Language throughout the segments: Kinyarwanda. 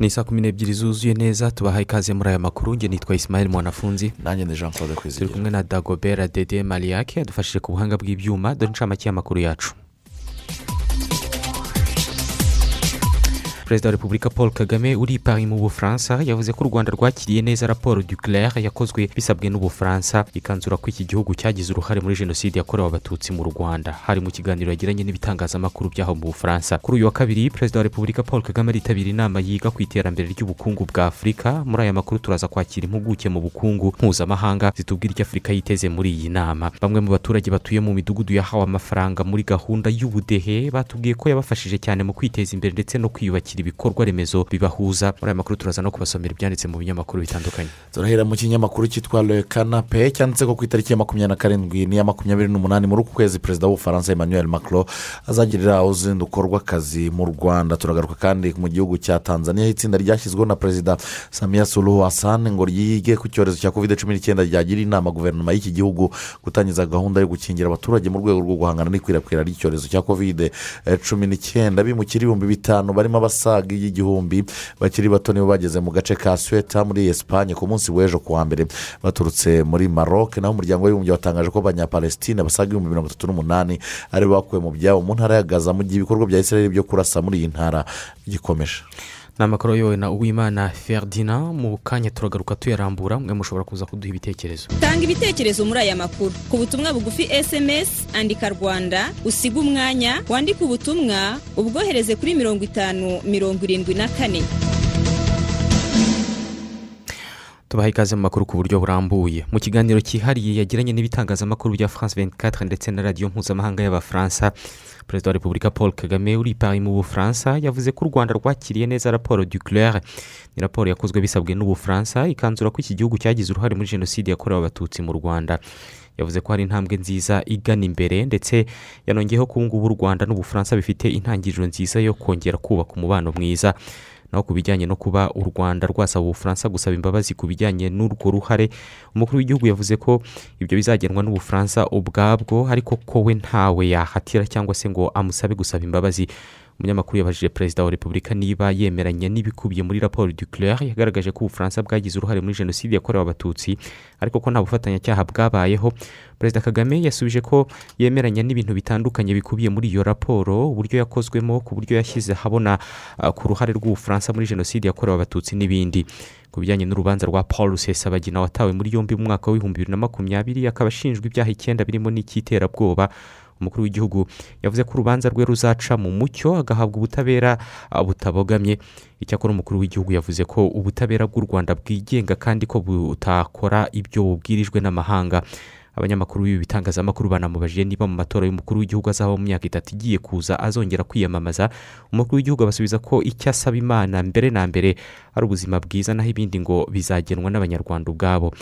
Ni saa kumi n'ebyiri zuzuye neza tubahaye ikaze muri aya makuru. Nge nitwa isimayeli mwanafunzi. Nanjye ni jean claude turi kwizigera kumwe na dagobera dede mariyake yadufashije ku buhanga bw'ibyuma. Dore inshamake y'amakuru yacu. Perezida wa repubulika paul kagame uri i paris mu bufaransa. Yavuze ko u rwanda rwakiriye neza raporo duclair yakozwe bisabwe n'ubufaransa ikanzura ko iki gihugu cyagize uruhare muri jenoside yakorewe abatutsi mu rwanda. Hari mu kiganiro yagiranye n'ibitangazamakuru by'aho mu bufaransa. Kuri uyu wa kabiri perezida wa repubulika paul kagame aritabira inama yiga ku iterambere ry'ubukungu bwa afurika muri aya makuru turaza kwakira impuguke mu bukungu mpuzamahanga zitubwira icyo afurika yiteze muri iyi nama. Bamwe mu baturage batuye mu midugudu yahawe amafaranga muri gahunda y'ubudehe batubwiye ko yabafashije cyane mu kwiteza imbere ndetse no kwiyubakira ibikorwa remezo bibahuza. Muri aya makuru turaza no kubasomera ibyanditse mu binyamakuru bitandukanye. Turahera mu kinyamakuru cyitwa le kanape cyanditse ko ku itariki ya makumyabiri na karindwi n'iya makumyabiri n'umunani muri uku kwezi perezida w'ubufaransa emmanuel macron azagirira uruzinduko rw'akazi mu rwanda. Turagaruka kandi mu gihugu cya tanzania. Itsinda ryashyizweho na perezida samiya suluhu hassan ngo ryige ku cyorezo cya covid cumi n'icyenda ryagira inama guverinoma y'iki gihugu gutangiza gahunda yo gukingira abaturage mu rwego rwo guhangana n'ikwirakwira ry'icyorezo cya covid cumi n'icyenda. Bimukira ibihumbi bitanu barimo abasaga y'igihumbi bakiri bato nibo bageze mu gace ka sweta muri esipanye ku munsi w'ejo ku wa mbere. Baturutse muri maroc naho umuryango w'abibumbye watangaje ko abanyapalesitine basaga ibihumbi mirongo itatu n'umunani ari bakuwe mu byabo. Mu ntara ya gaza mu gihe ibikorwa bya israel byo kurasa muri iyi ntara bigikomeje ni amakuru ayobowe na uwimana ferdinand mu kanya turagaruka tuyarambura mwe mushobora kuza kuduha ibitekerezo. Tanga ibitekerezo muri aya makuru. Ku butumwa bugufi sms andika rwanda usiga umwanya wandike ubutumwa ubwohereze kuri mirongo itanu mirongo irindwi na kane. Tubaha ikaze mu makuru ku buryo burambuye. Mu kiganiro cyihariye yagiranye n'ibitangazamakuru bya france 24 ndetse na radiyo mpuzamahanga y'abafaransa. Perezida wa repubulika paul kagame uri i paris mu bufaransa yavuze ko u rwanda rwakiriye neza raporo duclair ni raporo yakozwe bisabwe n'ubufaransa ikanzura ko iki gihugu cyagize uruhare muri jenoside yakorewe abatutsi mu rwanda. Yavuze ko hari intambwe nziza igana imbere ndetse yanongeyeho ko ubu ngubu u rwanda n'ubufaransa bifite intangiriro nziza yo kongera kubaka umubano mwiza. Naho ku bijyanye no kuba u rwanda rwasaba ubufaransa gusaba imbabazi ku bijyanye n'urwo ruhare. Umukuru w'igihugu yavuze ko ibyo bizagenwa n'ubufaransa ubwabwo ariko ko we ntawe yahatira cyangwa se ngo amusabe gusaba imbabazi. Umunyamakuru yabajije perezida wa repubulika niba yemeranya n'ibikubiye muri raporo duclair yagaragaje ko ubufaransa bwagize uruhare muri jenoside yakorewe abatutsi ariko ko nta bufatanyacyaha bwabayeho. Perezida kagame yasubije ko yemeranya n'ibintu bitandukanye bikubiye muri iyo raporo uburyo yakozwemo ku buryo yashyize ahabona ah, ku ruhare rw'ubufaransa muri jenoside yakorewe abatutsi n'ibindi. Ku bijyanye n'urubanza rwa paul rusesabagina watawe muri yombi mu mwaka w'ibihumbi bibiri na makumyabiri akaba ashinjwa ibyaha icyenda birimo n'icy'iterabwoba. Umukuru w'igihugu yavuze ko urubanza rwe ruzaca mu mucyo agahabwa ubutabera ah, butabogamye. Icyakora umukuru w'igihugu yavuze ko ubutabera bw'u rwanda bwigenga kandi ko butakora ibyo bubwirijwe n'amahanga. Abanyamakuru b'ibi bitangazamakuru banamubajije niba mu matora y'umukuru w'igihugu azaba mu myaka itatu igiye kuza azongera kwiyamamaza. Umukuru w'igihugu abasubiza ko icyo asaba imana mbere na mbere ari ubuzima bwiza naho ibindi ngo bizagenwa n'abanyarwanda ubwabo.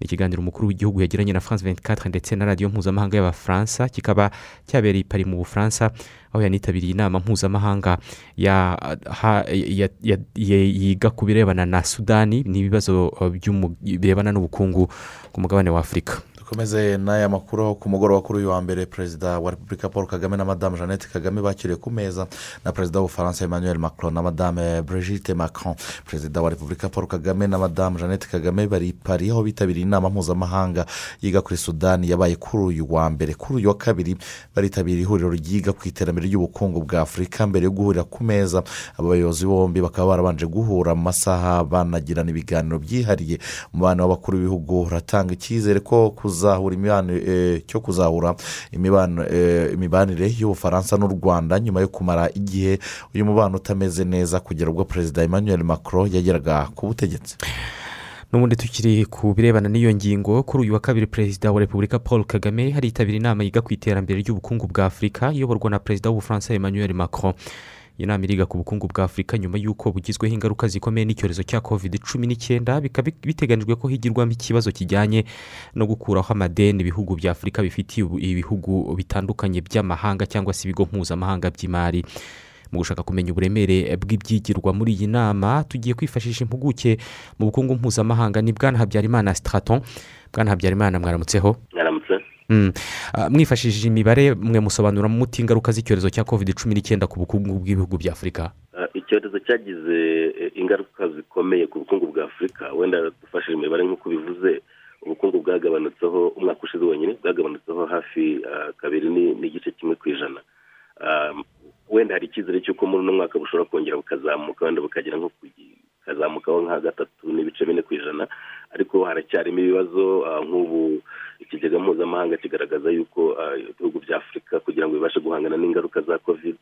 Ni ikiganiro umukuru w'igihugu yagiranye na france 24 ndetse na radiyo mpuzamahanga y'abafaransa kikaba cyabereye i paris mu bufaransa aho yanitabiriye inama mpuzamahanga yiga ku birebana na sudani n'ibibazo birebana n'ubukungu ku mugabane wa afurika dukomeze n'aya makuru ku mugoroba kuri uyu wa mbere perezida wa repubulika paul kagame na madamu jeannette kagame bakiriwe ku meza na perezida w'ubufaransa emmanuel macron na madame brigitte macron. Perezida wa repubulika paul kagame na madamu jeannette kagame bari i paris aho bitabiriye inama mpuzamahanga yiga kuri sudani yabaye kuri uyu wa mbere. Kuri uyu wa kabiri baritabiriye ihuriro ryiga ku iterambere ry'ubukungu bwa afurika mbere yo guhurira ku meza. Aba bayobozi bombi bakaba barabanje guhura mu masaha banagirana ibiganiro byihariye. Umubano w'abakuru b'ibihugu uratanga icyizere ko kuzahura eh, cyo kuzahura eh, imibanire y'ubufaransa n'u rwanda nyuma yo kumara igihe uyu mubano utameze neza kugera ubwo perezida emmanuel macron yageraga ku butegetsi. N'ubundi tukiri ku birebana n'iyo ngingo kuri uyu wa kabiri perezida wa repubulika paul kagame haritabira inama yiga ku iterambere ry'ubukungu bwa afurika iyoborwa na perezida w'ubufaransa emmanuel macron. Iyi nama iriga ku bukungu bwa afurika nyuma y'uko bugizweho ingaruka zikomeye n'icyorezo cya covid cumi n'icyenda bikaba biteganyijwe ko higirwamo ikibazo kijyanye no gukuraho amadeni ibihugu bya afurika bifitiye ibihugu bitandukanye by'amahanga cyangwa se ibigo mpuzamahanga by'imari. Mu gushaka kumenya uburemere bw'ibyigirwa muri iyi nama tugiye kwifashisha impuguke mu bukungu mpuzamahanga ni bwana habyarimana sitaraton bwana habyarimana mwaramutseho mwaramutse. Mwifashishije imibare mwe musobanura muti ingaruka z'icyorezo cya covid cumi n'icyenda ku bukungu bw'ibihugu bya afurika? Icyorezo cyagize ingaruka zikomeye ku bukungu bwa afurika. Wenda dufashije imibare nk'uko bivuze ubukungu bwagabanutseho umwaka ushize wenyine bwagabanutseho hafi kabiri n'igice kimwe ku ijana. Wenda hari icyizere cy'uko muri uno mwaka bushobora kongera bukazamuka wenda bukagera nko bukazamukaho nka gatatu n'ibice bine ku ijana. Ariko haracyarimo ibibazo nk'ubu ikigega mpuzamahanga kigaragaza yuko ibihugu bya afurika kugira ngo bibashe guhangana n'ingaruka za covid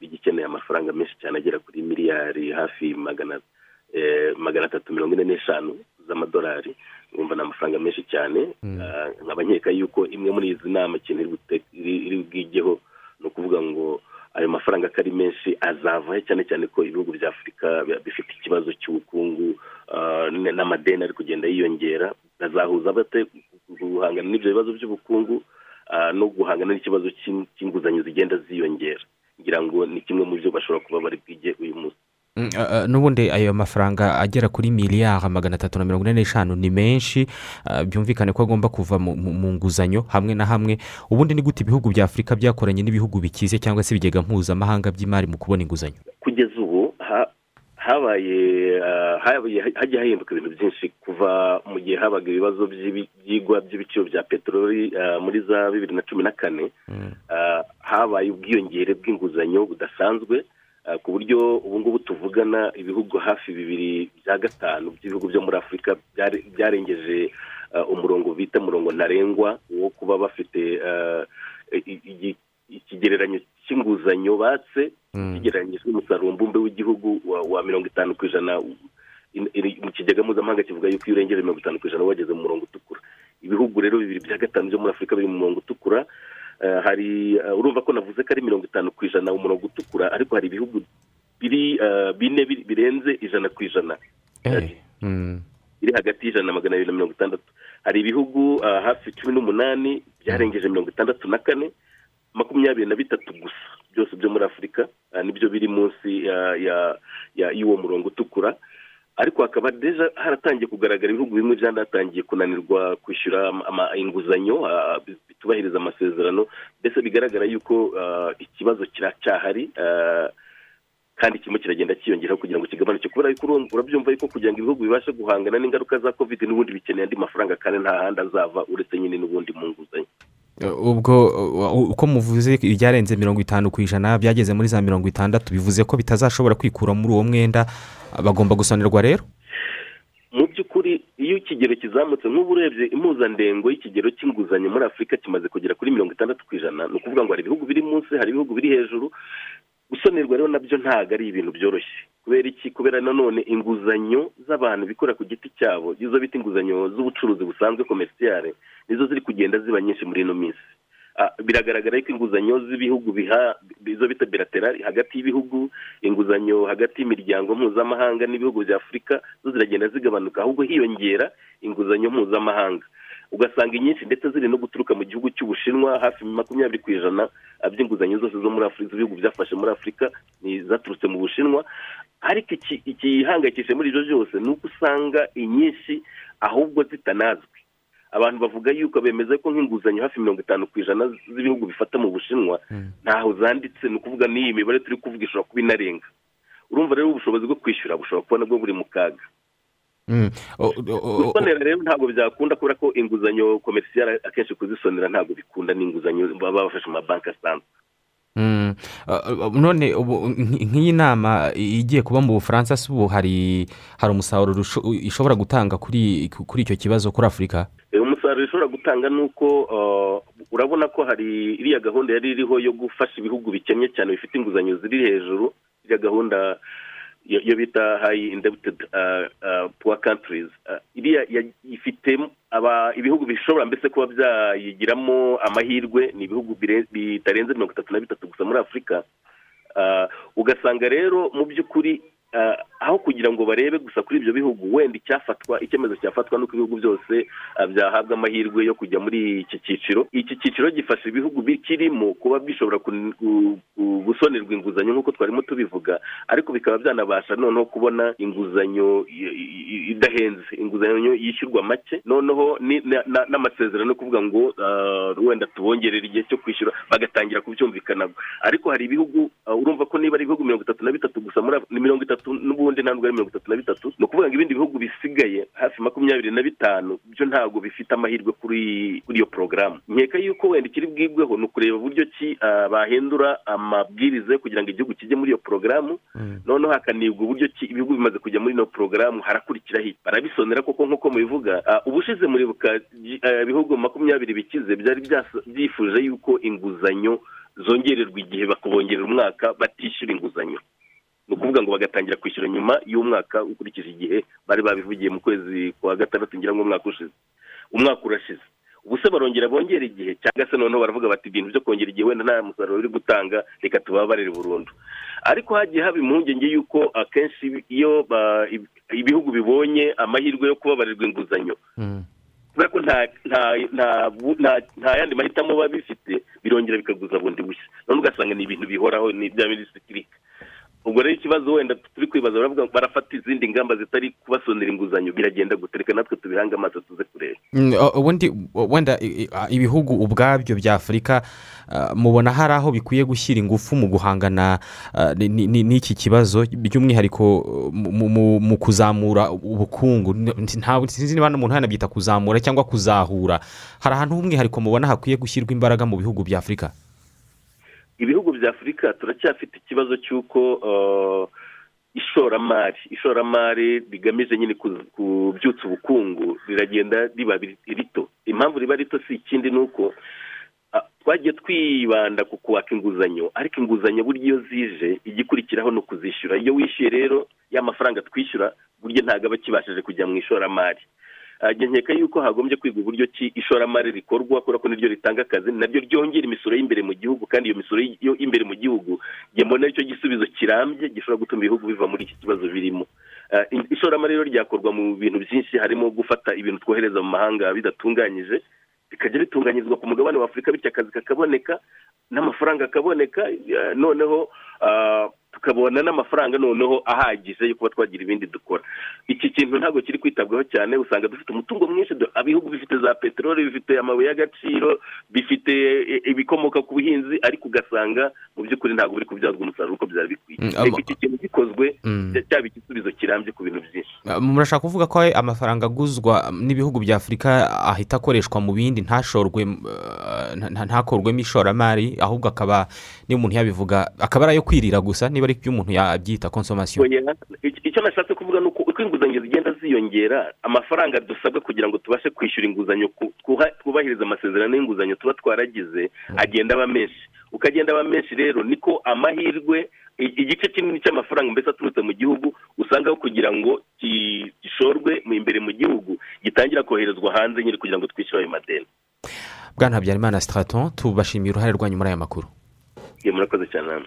bigikeneye amafaranga menshi cyane agera kuri miliyari hafi magana atatu mirongo ine n'eshanu z'amadolari. Urumva ni amafaranga menshi cyane. Nkaba nkeka yuko imwe muri izi nama ikintu iri bwigeho ni ukuvuga ngo ayo mafaranga ko ari menshi azavaho cyane cyane ko ibihugu bya afurika bifite ikibazo cy'ubukungu n'amadeni ari kugenda yiyongera. Azahuza bate? Guhangana n'ibyo bibazo by'ubukungu no guhangana n'ikibazo cy'inguzanyo zigenda ziyongera. Ngira ngo ni kimwe mu byo bashobora kuba bari bwige uyu munsi. N'ubundi ayo mafaranga agera kuri miliyari magana atatu na mirongo ine n'eshanu ni menshi. Byumvikane ko agomba kuva mu nguzanyo hamwe na hamwe. Ubundi ni gute ibihugu bya afurika byakoranye n'ibihugu bikize cyangwa se ibigega mpuzamahanga by'imari mu kubona inguzanyo? Kugeza habaye hagiye hahinduka ibintu byinshi kuva mu gihe habaga ibibazo by'ibyigwa by'ibiciro bya peteroli muri za bibiri na cumi na kane. Habaye ubwiyongere bw'inguzanyo budasanzwe ku buryo ubu ngubu tuvugana ibihugu hafi bibiri bya gatanu by'ibihugu byo muri afurika byarengeje umurongo bita umurongo ntarengwa wo kuba bafite ikigereranyo cy'inguzanyo batse. Kigereranyije n'umusaruro mbumbe w'igihugu wa mirongo itanu ku ijana mu kigega mpuzamahanga kivuga yuko iyo urengeje mirongo itanu ku ijana wageze mu murongo utukura. Ibihugu rero bibiri bya gatanu byo muri afurika biri mu murongo utukura hari urumva ko navuze ko ari mirongo itanu ku ijana umurongo utukura ariko hari ibihugu biri bine birenze ijana ku ijana. Biri hagati y'ijana na magana abiri na mirongo itandatu. Hari ibihugu hafi cumi n'umunani byarengeje mirongo itandatu na kane makumyabiri na bitatu gusa. Byose byo muri afurika ni byo biri munsi y'uwo murongo utukura. Ariko hakaba deja haratangiye kugaragara ibihugu bimwe byanatangiye kunanirwa kwishyura inguzanyo bitubahiriza amasezerano. Mbese bigaragara yuko ikibazo kiracyahari kandi kirimo kiragenda cyiyongeraho kugira ngo kigabanuke. Kubera yuko urabyumva yuko kugira ngo ibihugu bibashe guhangana n'ingaruka za covid n'ubundi bikeneye andi mafaranga kandi nta handi azava uretse nyine n'ubundi mu nguzanyo. Ubwo uko muvuze ibyarenze mirongo itanu ku ijana byageze muri za mirongo itandatu bivuze ko bitazashobora kwikura muri uwo mwenda bagomba gusonerwa rero? Mu by'ukuri iyo ikigero kizamutse nk'ubu urebye impuzandengo y'ikigero cy'inguzanyo muri afurika kimaze kugera kuri mirongo itandatu ku ijana. Ni ukuvuga ngo hari ibihugu biri munsi hari ibihugu biri hejuru gusonerwa rero na byo ntabwo ari ibintu byoroshye. Kubera iki? Kubera nanone inguzanyo z'abantu bikorera ku giti cyabo izo bita inguzanyo z'ubucuruzi busanzwe komerisiyare nizo ziri kugenda ziba nyinshi muri ino minsi. Biragaragara ko inguzanyo z'ibihugu biha izo bita biraterari hagati y'ibihugu inguzanyo hagati y'imiryango mpuzamahanga n'ibihugu bya afurika zo ziragenda zigabanuka. Ahubwo hiyongera inguzanyo mpuzamahanga. Ugasanga inyinshi ndetse ziri no guturuka mu gihugu cy'ubushinwa hafi makumyabiri ku ijana by'inguzanyo zose zo muri afurika z'ibihugu byafashe muri afurika ni zaturutse mu bushinwa. Ariko ikihangayikishije muri ibyo byose ni uko usanga inyinshi ahubwo zitanazwi. Abantu bavuga yuko bemeza ko nk'inguzanyo hafi mirongo itanu ku ijana z'ibihugu bifata mu bushinwa ntaho zanditse. Ni ukuvuga n'iyi mibare turi kuvuga ishobora kuba inarenga urumva rero ubushobozi bwo kwishyura bushobora kuba nabwo buri mu kaga. Gusonera rero ntabwo byakunda kubera ko inguzanyo komerisiyare akenshi kuzisonera ntabwo bikunda n'inguzanyo baba bafashe mu mabanki asanzwe. None nk'iyi nama igiye kuba mu bufaransa si ubu hari hari umusaruro ishobora gutanga kuri kuri icyo kibazo kuri afurika? Umusaruro ishobora gutanga ni uko urabona ko hari iriya gahunda yari iriho yo gufasha ibihugu bikennye cyane bifite inguzanyo ziri hejuru. Iriya gahunda iyo bita hayi indebutedi puwa kantirizi iriya ya- ifite ibihugu bishobora mbese kuba byayigiramo amahirwe ni ibihugu bitarenze mirongo itatu na bitatu gusa muri afurika Ah, ugasanga rero mu by'ukuri aho kugira ngo barebe gusa kuri ibyo bihugu wenda icyafatwa icyemezo cyafatwa n'uko ibihugu byose ah, byahabwa amahirwe yo kujya muri iki cyiciro. Iki cyiciro gifasha ibihugu bikirimo kuba bishobora gusonerwa inguzanyo nk'uko twarimo tubivuga ariko bikaba byanabasha noneho kubona inguzanyo idahenze inguzanyo yishyurwa make. Noneho n'amasezerano yo kuvuga ngo ah, wenda tubongerere igihe cyo kwishyura bagatangira kubyumvikana ariko hari ibihugu urumva ko niba ari ibihugu mirongo itatu na bitatu gusa muri mirongo itatu n'ubundi ntabwo ari mirongo itatu na bitatu ni ukuvuga ngo ibindi bihugu bisigaye hafi makumyabiri na bitanu byo ntabwo bifite amahirwe kuri iyo porogaramu nkeka yuko wenda ikiri bwibweho ni ukureba uburyo ki ah, bahindura amabwiriza yo kugira ngo igihugu kijye muri iyo porogaramu noneho hakanibwa uburyo ki ibihugu bimaze kujya muri ino porogaramu harakurikiraho iki barabisonera koko nk'uko mubivuga. Ah, ubushize muribuka ah, ibihugu makumyabiri bikize byari byifuje yuko inguzanyo zongererwa igihe bakabongerera umwaka batishyura inguzanyo. Ni ukuvuga ngo bagatangira kwishyura nyuma y'umwaka ukurikije igihe bari babivugiye mu kwezi kwa gatandatu ngira ngo umwaka ushize. Umwaka urashize. Ubu se barongera bongera igihe cyangwa se noneho baravuga bati ibintu byo kongera igihe wenda nta musaruro biri gutanga reka tubabarire burundu. Ariko hagiye haba impungenge y'uko akenshi iyo ibihugu bibonye amahirwe yo kubabarirwa inguzanyo kubera ko nta yandi mahitamo biba bifite birongera bikaguza bundi bushya. None ugasanga ni ibintu bihoraho ni bya minisitiri. Ubwo rero ikibazo wenda turi kwibaza baravuga barafata izindi ngamba zitari kubasonera inguzanyo biragenda gutereka natwe tubihange amaso tuze kureba. Mm, ubundi wenda ibihugu ubwabyo bya afurika mubona hari aho bikwiye gushyira ingufu mu guhangana ni- ni- ni- n'iki kibazo? By'umwihariko mu- mu- mu kuzamura ubukungu. Sinzi niba umuntu yanabyita kuzamura cyangwa kuzahura. Hari ahantu h'umwihariko mubona hakwiye gushyirwa imbaraga mu bihugu bya afurika ibihugu bya afurika turacyafite ikibazo cy'uko uh, ishoramari. Ishoramari rigamije nyine ku- kubyutsa ubukungu riragenda riba ri- rito. Impamvu riba rito si ikindi ni uko ah, twagiye twibanda ku kwaka inguzanyo. Ariko inguzanyo burya iyo zije igikurikiraho ni ukuzishyura. Iyo wishyuye rero ya mafaranga twishyura burya ntabwo aba akibashije kujya mu ishoramari. Nkeka yuko hagombye kwiga uburyo ki ishoramari rikorwa kubera ko niryo ritanga akazi naryo ryongera imisoro y'imbere mu gihugu kandi iyo misoro yo imbere mu gihugu mbona ari cyo gisubizo kirambye gishobora gutuma ibihugu biva muri iki kibazo birimo. I- ishoramari rero ryakorwa mu bintu byinshi harimo gufata ibintu twohereza mu mahanga bidatunganyije bikajya bitunganyirizwa ku mugabane wa afurika bityo akazi kakaboneka n'amafaranga akaboneka ah, noneho tukabona n'amafaranga noneho ahagije yo kuba twagira ibindi dukora. Iki kintu ntabwo kiri kwitabwaho cyane usanga dufite umutungo mwinshi ibihugu bifite za peteroli bifite amabuye y'agaciro bifite e, ibikomoka ku buhinzi ariko ugasanga mu by'ukuri ntabwo biri kubyazwa umusaruro uko byari bikwiye. Mm, reka iki kintu gikozwe Mm. cya- cyaba igisubizo kirambye ku bintu byinshi. Ah, murashaka kuvuga ko amafaranga aguzwa n'ibihugu bya afurika ahita akoreshwa mu bindi ntashorwe uh, nta- nta- ntakorwemo ishoramari ahubwo akaba niba umuntu yabivuga akaba ari ayo kwirira gusa niba ari byo umuntu yabyita konsomasiyo icyo nashatse kuvuga ni uko inguzanyo zigenda ziyongera amafaranga dusabwa kugira ngo tubashe kwishyura inguzanyo twubahirize amasezerano y'inguzanyo tuba twaragize agenda aba menshi. Uko agenda aba menshi rero niko amahirwe igice kinini cy'amafaranga mbese aturutse mu gihugu usangaho kugira ngo gishorwe imbere mu gihugu gitangira koherezwa hanze nyine kugira ngo twishyure ayo madeni. Bwana habyarimana sitaraton tubashimiye uruhare rwanyu muri aya makuru. Murakoze cyane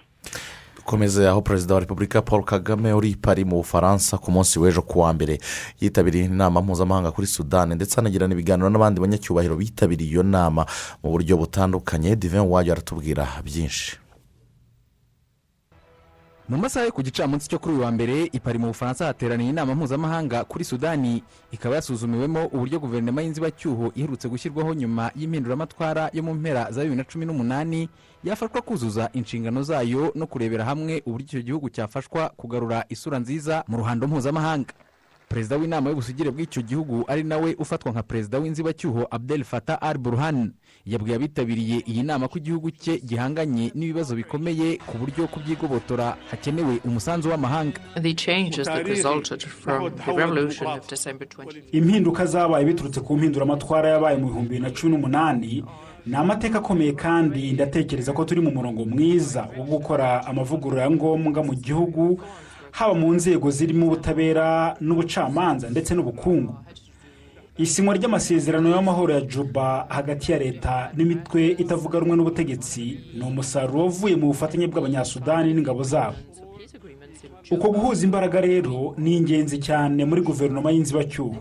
dukomeze aho perezida wa repubulika paul kagame uri pari mu bufaransa ku munsi w'ejo ku wa mbere. Yitabiriye inama mpuzamahanga kuri sudani ndetse anagirana ibiganiro n'abandi banyacyubahiro bitabiriye iyo nama mu buryo butandukanye. Divin wajya aratubwira byinshi. Mu masaha yo ku gicamunsi cyo kuri uyu wa mbere ipari mu bufaransa hateraniye inama mpuzamahanga kuri sudani. Ikaba yasuzumiwemo uburyo guverinoma y'inzibacyuho iherutse gushyirwaho nyuma y'impinduramatwara yo mu mpera za bibiri na cumi n'umunani yafashwa kuzuza inshingano zayo no kurebera hamwe uburyo icyo gihugu cyafashwa kugarura isura nziza mu ruhando mpuzamahanga. Perezida w'inama y'ubusugire bw'icyo gihugu ari nawe ufatwa nka perezida w'inzibacyuho abdel fatah al burhan yabwiye abitabiriye iyi nama ko igihugu cye gihanganye n'ibibazo bikomeye ku buryo kubyigobotora hakenewe umusanzu w'amahanga The changes that resulted from the revolution of December 20. impinduka zabaye biturutse ku mpinduramatwara yabaye mu bihumbi bibiri na cumi n'umunani ni amateka akomeye kandi ndatekereza ko turi mu murongo mwiza wo gukora amavugurura ya ngombwa mu gihugu haba mu nzego zirimo ubutabera n'ubucamanza ndetse n'ubukungu. Isinywa ry'amasezerano y'amahoro ya juba hagati ya leta n'imitwe itavuga rumwe n'ubutegetsi ni umusaruro uvuye mu bufatanye bw'abanyasudani n'ingabo zabo. Uko guhuza imbaraga rero ni ingenzi cyane muri guverinoma y'inzibacyuho.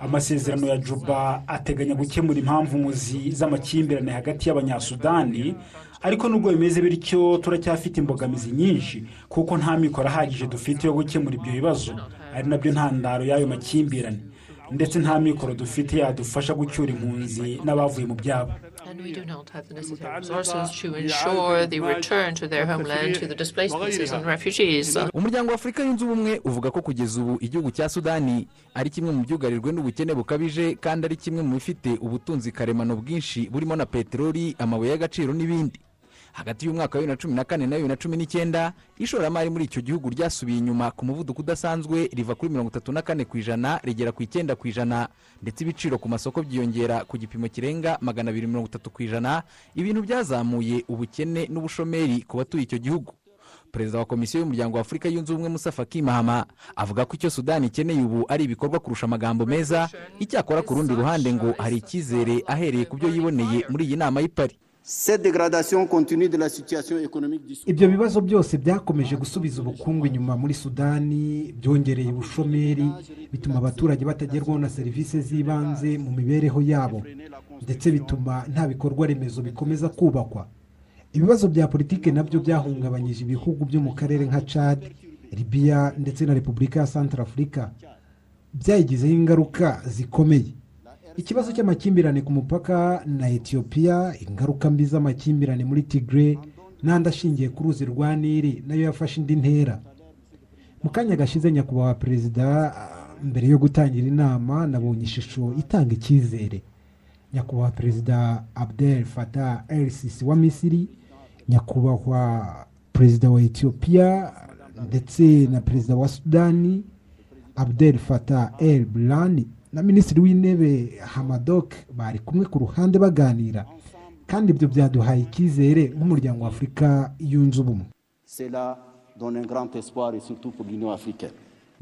Amasezerano ya juba ateganya gukemura impamvu muzi z'amakimbirane hagati y'abanyasudani ariko nubwo bimeze bityo turacyafite imbogamizi nyinshi kuko nta mikoro ahagije dufite yo gukemura ibyo bibazo. Ari na byo ntandaro y'ayo makimbirane. Ndetse nta mikoro dufite yadufasha gucyura impunzi n'abavuye mu byabo. And we do not have the necessary resources to ensure the return to their homeland to the displaced pieces and refugees. umuryango wa afurika yunze ubumwe uvuga ko kugeza ubu igihugu cya sudani ari kimwe mu byugarijwe n'ubukene bukabije kandi ari kimwe mu bifite ubutunzi karemano bwinshi burimo na peteroli amabuye y'agaciro n'ibindi. Hagati y'umwaka wa bibiri na cumi na kane na bibiri na cumi n'icyenda ishoramari muri icyo gihugu ryasubiye inyuma ku muvuduko udasanzwe riva kuri mirongo itatu na kane ku ijana rigera ku icyenda ku ijana. Ndetse ibiciro ku masoko byiyongera ku gipimo kirenga magana abiri mirongo itatu ku ijana. Ibintu byazamuye ubukene n'ubushomeri ku batuye icyo gihugu. Perezida wa komisiyo y'umuryango wa afurika yunze ubumwe musa faki mahama avuga ko icyo sudani ikeneye ubu ari ibikorwa kurusha amagambo meza. Icyakora ku rundi ruhande ngo hari icyizere ahereye ku byo yiboneye muri iyi nama y'i Ibyo bibazo byose byakomeje gusubiza ubukungu inyuma muri sudani byongereye ubushomeri bituma abaturage batagerwaho na serivisi z'ibanze mu mibereho yabo ndetse bituma nta bikorwa remezo bikomeza kubakwa. Ibibazo bya politiki na byo byahungabanyije ibihugu byo mu karere nka cad libiya ndetse na repubulika ya santarafurika byayigizeho ingaruka zikomeye. Ikibazo cy'amakimbirane ku mupaka na etiyopiya ingaruka mbi z'amakimbirane muri tigre n'andi ashingiye ku ruzi rwa nili na yo yafashe indi ntera. Mu kanya gashize nyakubahwa perezida mbere yo gutangira inama nabonye ishusho itanga icyizere. Nyakubahwa perezida abdel fatah el sisi wa misiri nyakubahwa perezida wa etiyopiya ndetse na perezida wa sudani abdel fatah el burani na minisitiri w'intebe hamadok bari kumwe ku ruhande baganira kandi ibyo byaduhaye icyizere nk'umuryango wa afurika yunze ubumwe.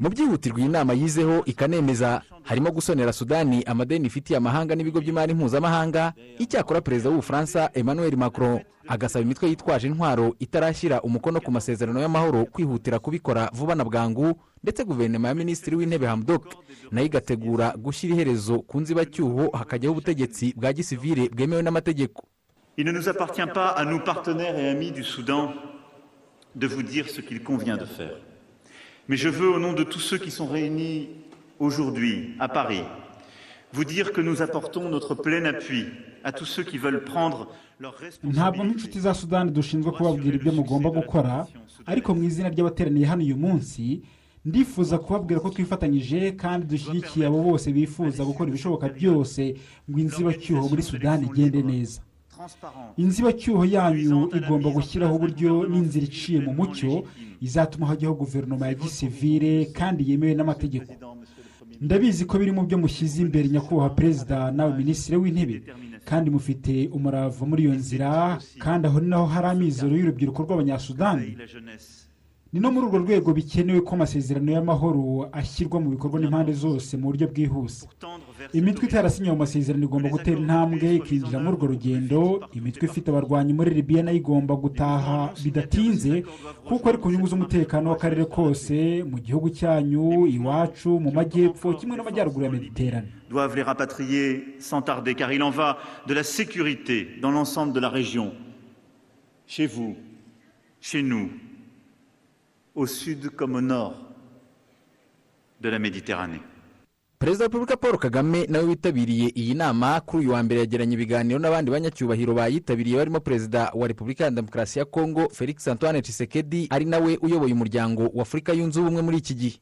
Mu byihutirwa iyi nama yizeho ikanemeza harimo gusonera sudani amadeni ifitiye amahanga n'ibigo by'imari mpuzamahanga icyakora perezida w'ubufaransa emmanuel macron agasaba imitwe yitwaje intwaro itarashyira umukono ku masezerano y'amahoro kwihutira kubikora vuba na bwangu ndetse guverinoma ya minisitiri w'intebe hamdok na yo igategura gushyira iherezo ku nzibacyuho hakajyaho ubutegetsi bwa gisivire bwemewe n'amategeko Il ne nous appartient pas à nos partenaires et amis du Soudan de vous dire ce qu'il convient de faire. Mais je veux, au nom de tous ceux qui sont réunis aujourd'hui à Paris, vous dire que nous apportons notre plein appui à tous ceux qui veulent prendre leur ntabwo nk'inshuti za sudani dushinzwe kubabwira ibyo mugomba gukora ariko mu izina ry'abateraniye hano uyu munsi ndifuza kubabwira ko twifatanyije kandi dushyigikiye abo bose bifuza gukora ibishoboka byose ngo inzibacyuho muri sudani igende neza. Inzibacyuho yanyu igomba gushyiraho uburyo n'inzira iciye mu mucyo izatuma hajyaho guverinoma ya gisivire kandi yemewe n'amategeko. ndabizi ko biri mu byo mushyize imbere nyakubahwa perezida nawe minisitiri w'intebe. kandi mufite umurava muri iyo nzira kandi aho ni naho hari amizero y'urubyiruko rw'abanyasudani ni no muri urwo rwego bikenewe ko amasezerano y'amahoro ashyirwa mu bikorwa n'impande zose mu buryo bwihuse. Imitwe itarasinye ayo masezerano igomba gutera intambwe ikinjira muri urwo rugendo? Imitwe ifite abarwanyi muri libiya na yo igomba gutaha bidatinze kuko ari ku nyungu z'umutekano w'akarere kose mu gihugu cyanyu iwacu mu majyepfo kimwe n'amajyaruguru ya mediterane. Doivent les rapatrier sans tarder, car il en va de la sécurité dans l'ensemble de la région, chez vous, chez nous, au sud comme au nord de la Méditerranée. perezida wa repubulika paul kagame nawe witabiriye iyi nama. Kuri uyu wa mbere yagiranye ibiganiro n'abandi banyacyubahiro bayitabiriye barimo perezida wa repubulika ya demokarasi ya kongo felix antoine tshisekedi ari nawe uyoboye umuryango wa afurika yunze ubumwe muri iki gihe.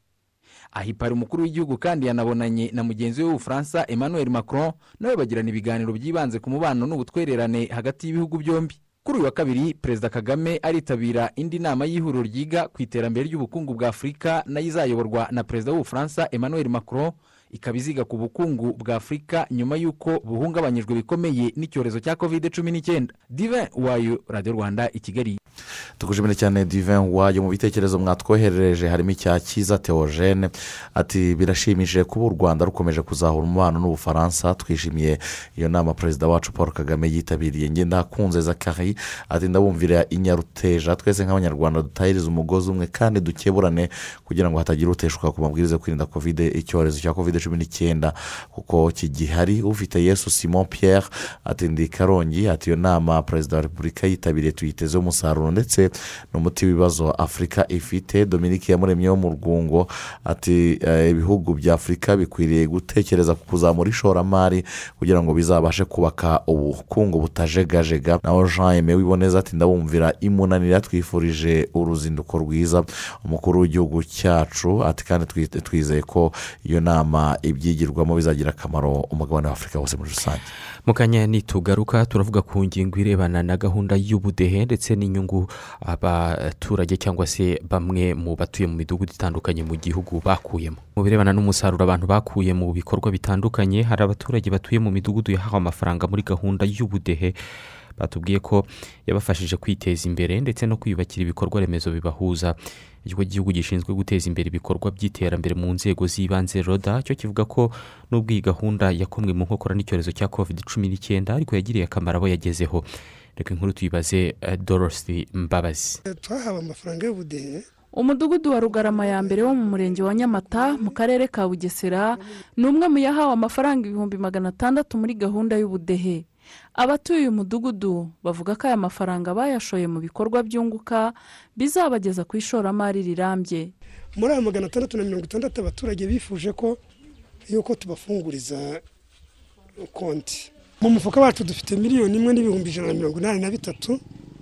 Ahipara umukuru w'igihugu kandi yanabonanye na mugenzi we w'ubufaransa emmanuel macron nawe bagirana ibiganiro byibanze ku mubano n'ubutwererane hagati y'ibihugu byombi. Kuri uyu wa kabiri perezida kagame aritabira indi nama y'ihuriro ryiga ku iterambere ry'ubukungu bwa afurika na yo izayoborwa na perezida w'ubufaransa emmanuel macron ikaba iziga ku bukungu bwa afurika nyuma y'uko buhungabanyijwe bikomeye n'icyorezo cya covid cumi n'icyenda dive wayo radiyo rwanda i kigali. Tugushimire cyane divin wayo mu bitekerezo mwatwoherereje harimo icya cyiza teogene ati birashimishije kuba u rwanda rukomeje kuzahura umubano n'ubufaransa. Twishimiye iyo nama perezida wacu paul kagame yitabiriye. Ngenda hakunze zakari ati ndabumvira inyaruteja twese nk'abanyarwanda dutahirize umugozi umwe kandi dukeburane kugira ngo hatagira uteshuka ku mabwiriza yo kwirinda kovide icyorezo cya kovide cumi n'icyenda kuko kigihari ufite yesu simon pierre ati ndi karongi ati iyo nama perezida wa repubulika yitabiriye tuyitezeho umusaruro. Ndetse n'umuti w'ibibazo afurika ifite. Dominique yamuremye wo mu rwungo ati ibihugu bya afurika bikwiriye gutekereza ku kuzamura ishoramari kugira ngo bizabashe kubaka ubukungu butajegajega. Naho jean eme wiboneza ati ndabumvira imunanira twifurije uruzinduko rwiza. Umukuru w'igihugu cyacu ati kandi twizeye ko iyo nama ibyigirwamo bizagira akamaro umugabane wa afurika wose muri rusange. Mu kanya nitugaruka turavuga ku ngingo irebana na gahunda y'ubudehe ndetse n'inyungu abaturage cyangwa se bamwe mu batuye mu midugudu itandukanye mu gihugu bakuyemo. Mu birebana n'umusaruro abantu bakuye mu bikorwa bitandukanye hari abaturage batuye mu midugudu yahawe amafaranga muri gahunda y'ubudehe. Batubwiye ko yabafashije kwiteza imbere ndetse no kwiyubakira ibikorwa remezo bibahuza. Ikigo cy'igihugu gishinzwe guteza imbere ibikorwa by'iterambere mu nzego z'ibanze roda cyo kivuga ko n'ubwo iyi gahunda yakomwe mu nkokora n'icyorezo cya covid cumi n'icyenda ariko yagiriye akamaro abo yagezeho. Reka inkuru tuyibaze dorothy mbabazi. Twahawe amafaranga y'ubudehe umudugudu wa rugarama ya mbere wo mu murenge wa nyamata mu karere ka bugesera ni umwe mu yahawe amafaranga ibihumbi magana atandatu muri gahunda y'ubudehe. Abatuye uyu mudugudu bavuga ko aya mafaranga bayashoye mu bikorwa byunguka bizabageza ku ishoramari rirambye. Muri aya magana atandatu na mirongo itandatu abaturage bifuje ko yuko tubafunguriza konti. Mu mufuka wacu dufite miliyoni imwe n'ibihumbi ijana na mirongo inani na bitatu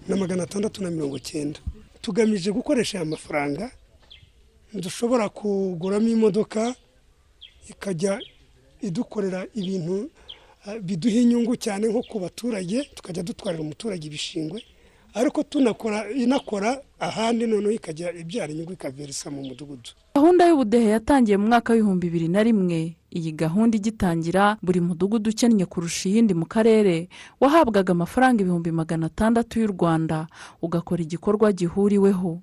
na magana atandatu na mirongo icyenda. Tugamije gukoresha aya mafaranga dushobora kuguramo imodoka ikajya idukorera ibintu biduha inyungu cyane nko ku baturage tukajya dutwarira umuturage ibishingwe ariko tunakora inakora ahandi noneho ikajya ibyara inyungu ikaverisa mu mudugudu. Gahunda y'ubudehe yatangiye mu mwaka w'ibihumbi bibiri na rimwe. Iyi gahunda igitangira buri mudugudu ukennye kurusha iyindi mu karere wahabwaga amafaranga ibihumbi magana atandatu y'u rwanda. Ugakora igikorwa gihuriweho.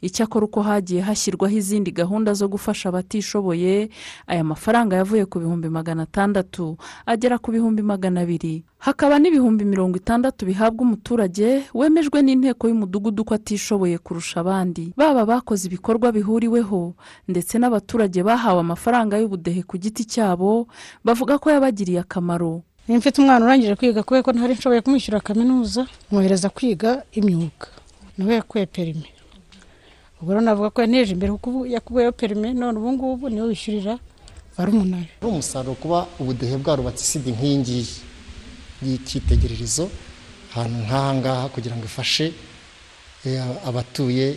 Icyakora uko hagiye hashyirwaho izindi gahunda zo gufasha abatishoboye aya mafaranga yavuye ku bihumbi magana atandatu agera ku bihumbi magana abiri. Hakaba n'ibihumbi mirongo itandatu bihabwa umuturage wemejwe n'inteko y'umudugudu ko atishoboye kurusha abandi. Baba bakoze ibikorwa bihuriweho ndetse n'abaturage bahawe amafaranga y'ubudehe ku giti cyabo bavuga ko yabagiriye akamaro. Mfite umwana urangije kwiga kubera ko ntari nshoboye kumwishyura kaminuza mwohereza kwiga imyuga. Niwe yakuye perime ubwo rero navuga ko yaneje imbere kuko yakuyeho perime none ubu ngubu ni we wishyurira barumuna ari umusaruro kuba ubudehe bwarubatse isidi nk'iyi ngiyi y'icyitegererezo ahantu nk'aha ngaha kugira ngo ifashe abatuye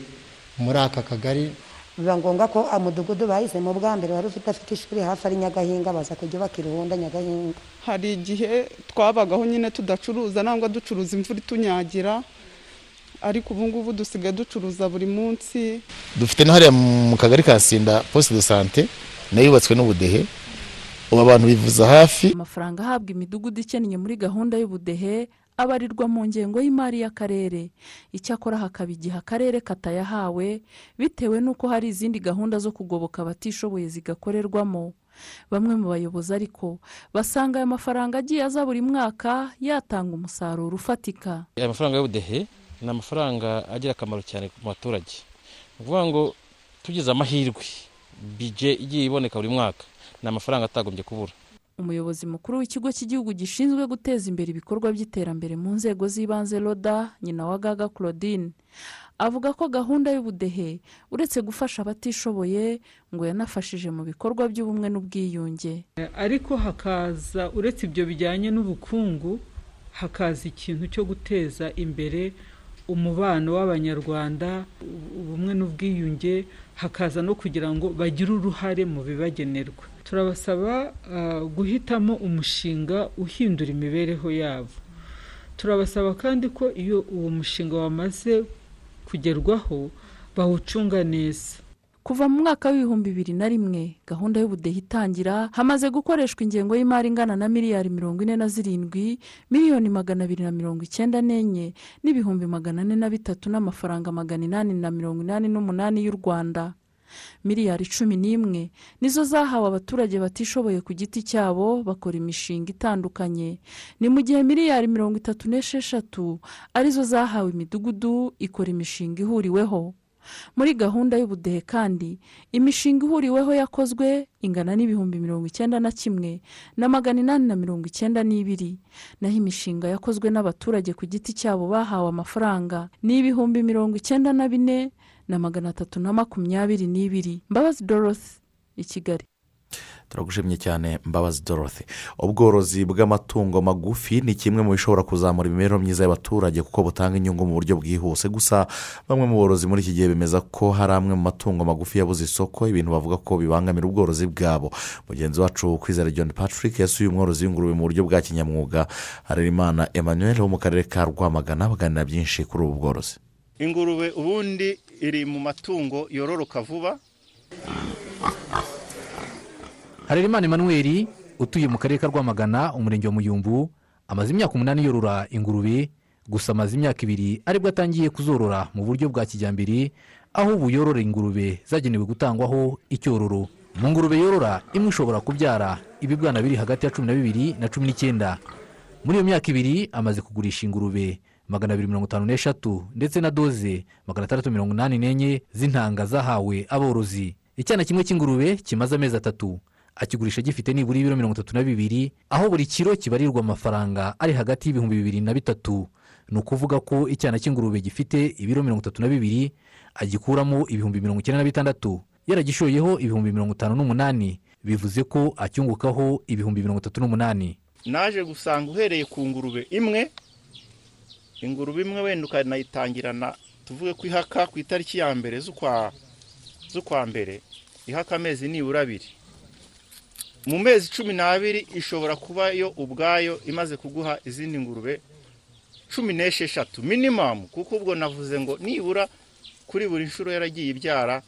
muri aka kagari. Biba ngombwa ko umudugudu bahisemo bwa mbere wari ufite afite ishuri hafi ari nyagahinga baza kujya bakirunda nyagahinga. Hari igihe twabagaho nyine tudacuruza nangwa ducuruza imvura itunyagira ariko ubu ngubu dusigaye ducuruza buri munsi. Dufite no hariya mu kagari ka sinda posite de sante na yo yubatswe n'ubudehe. Ubu abantu bivuza hafi. Amafaranga ahabwa imidugudu ikennye muri gahunda y'ubudehe abarirwa mu ngengo y'imari y'akarere. Icyakora hakaba igihe akarere katayahawe bitewe n'uko hari izindi gahunda zo kugoboka abatishoboye zigakorerwamo. Bamwe mu bayobozi ariko basanga aya mafaranga agiye aza buri mwaka yatanga umusaruro ufatika. Aya mafaranga y'ubudehe ni amafaranga agira akamaro cyane ku baturage. Ni ukuvuga ngo tugize amahirwe bije igiye iboneka buri mwaka ni amafaranga atagombye kubura. Umuyobozi mukuru w'ikigo cy'igihugu gishinzwe guteza imbere ibikorwa by'iterambere mu nzego z'ibanze roda nyina wa gaga claudine avuga ko gahunda y'ubudehe uretse gufasha abatishoboye ngo yanafashije mu bikorwa by'ubumwe n'ubwiyunge. Ariko hakaza uretse ibyo bijyanye n'ubukungu hakaza ikintu cyo guteza imbere umubano w'abanyarwanda ubumwe n'ubwiyunge hakaza no kugira ngo bagire uruhare mu bibagenerwa. Turabasaba guhitamo umushinga uhindura imibereho yabo. Turabasaba kandi ko iyo uwo mushinga wamaze kugerwaho bawucunga neza. Kuva mu mwaka w'ibihumbi bibiri na rimwe gahunda y'ubudehe itangira hamaze gukoreshwa ingengo y'imari ingana na miliyari mirongo ine na zirindwi miliyoni magana abiri na mirongo icyenda n'enye n'ibihumbi magana ane na bitatu n'amafaranga magana inani na mirongo inani n'umunani y'u rwanda. Miliyari cumi n'imwe nizo zahawe abaturage batishoboye ku giti cyabo bakora imishinga itandukanye. Ni mu gihe miliyari mirongo itatu n'esheshatu ari zo zahawe imidugudu ikora imishinga ihuriweho. Muri gahunda y'ubudehe kandi imishinga ihuriweho yakozwe ingana n'ibihumbi mirongo icyenda na kimwe na magana inani na mirongo icyenda n'ibiri. Naho imishinga yakozwe n'abaturage ku giti cyabo bahawe amafaranga ni ibihumbi mirongo icyenda na bine na magana atatu na makumyabiri n'ibiri. Mbabazi dorothy i kigali. Turagushimye cyane mbabazi dorothy. Ubworozi bw'amatungo magufi ni kimwe mu bishobora kuzamura imibereho myiza y'abaturage kuko butanga inyungu mu buryo bwihuse. Gusa bamwe mu borozi muri iki gihe bemeza ko hari amwe mu matungo magufi yabuze isoko ibintu bavuga ko bibangamira ubworozi bwabo. Mugenzi wacu kwizera john patrick yasuye umworozi w'ingurube mu buryo bwa kinyamwuga. Harerimana emmanuel wo mu karere ka rwamagana baganira byinshi kuri ubu bworozi. Ingurube ubundi iri mu matungo yororoka vuba. Harerimana emmanuel utuye mu karere ka rwamagana umurenge wa muyumbu amaze imyaka umunani yorora ingurube gusa amaze imyaka ibiri ari bwo atangiye kuzorora mu buryo bwa kijyambere aho ubu yorora ingurube zagenewe gutangwaho icyororo mu ngurube yorora imwe ishobora kubyara ibibwana biri hagati ya cumi na bibiri na cumi n'icyenda. Muri iyo myaka ibiri amaze kugurisha ingurube magana abiri mirongo itanu n'eshatu ndetse na doze magana atandatu mirongo inani n'enye z'intanga zahawe aborozi. Icyana kimwe cy'ingurube kimaze amezi atatu. Akigurisha gifite nibura ibiro mirongo itatu na bibiri aho buri kiro kibarirwa amafaranga ari hagati y'ibihumbi bibiri na bitatu. Ni ukuvuga ko icyana cy'ingurube gifite ibiro mirongo itatu na bibiri agikuramo ibihumbi mirongo icyenda na bitandatu. Yaragishoyeho ibihumbi mirongo itanu n'umunani. Bivuze ko acyungukaho ibihumbi mirongo itatu n'umunani. Naje gusanga uhereye ku ngurube imwe ingurube imwe wenda ukanayitangirana tuvuge ko ihaka ku itariki ya mbere z'ukwa mbere ihaka amezi nibura abiri. Mu mezi cumi n'abiri ishobora kuba yo ubwayo imaze kuguha izindi ngurube cumi n'esheshatu minimamu kuko ubwo navuze ngo nibura kuri buri nshuro yaragiye ibyara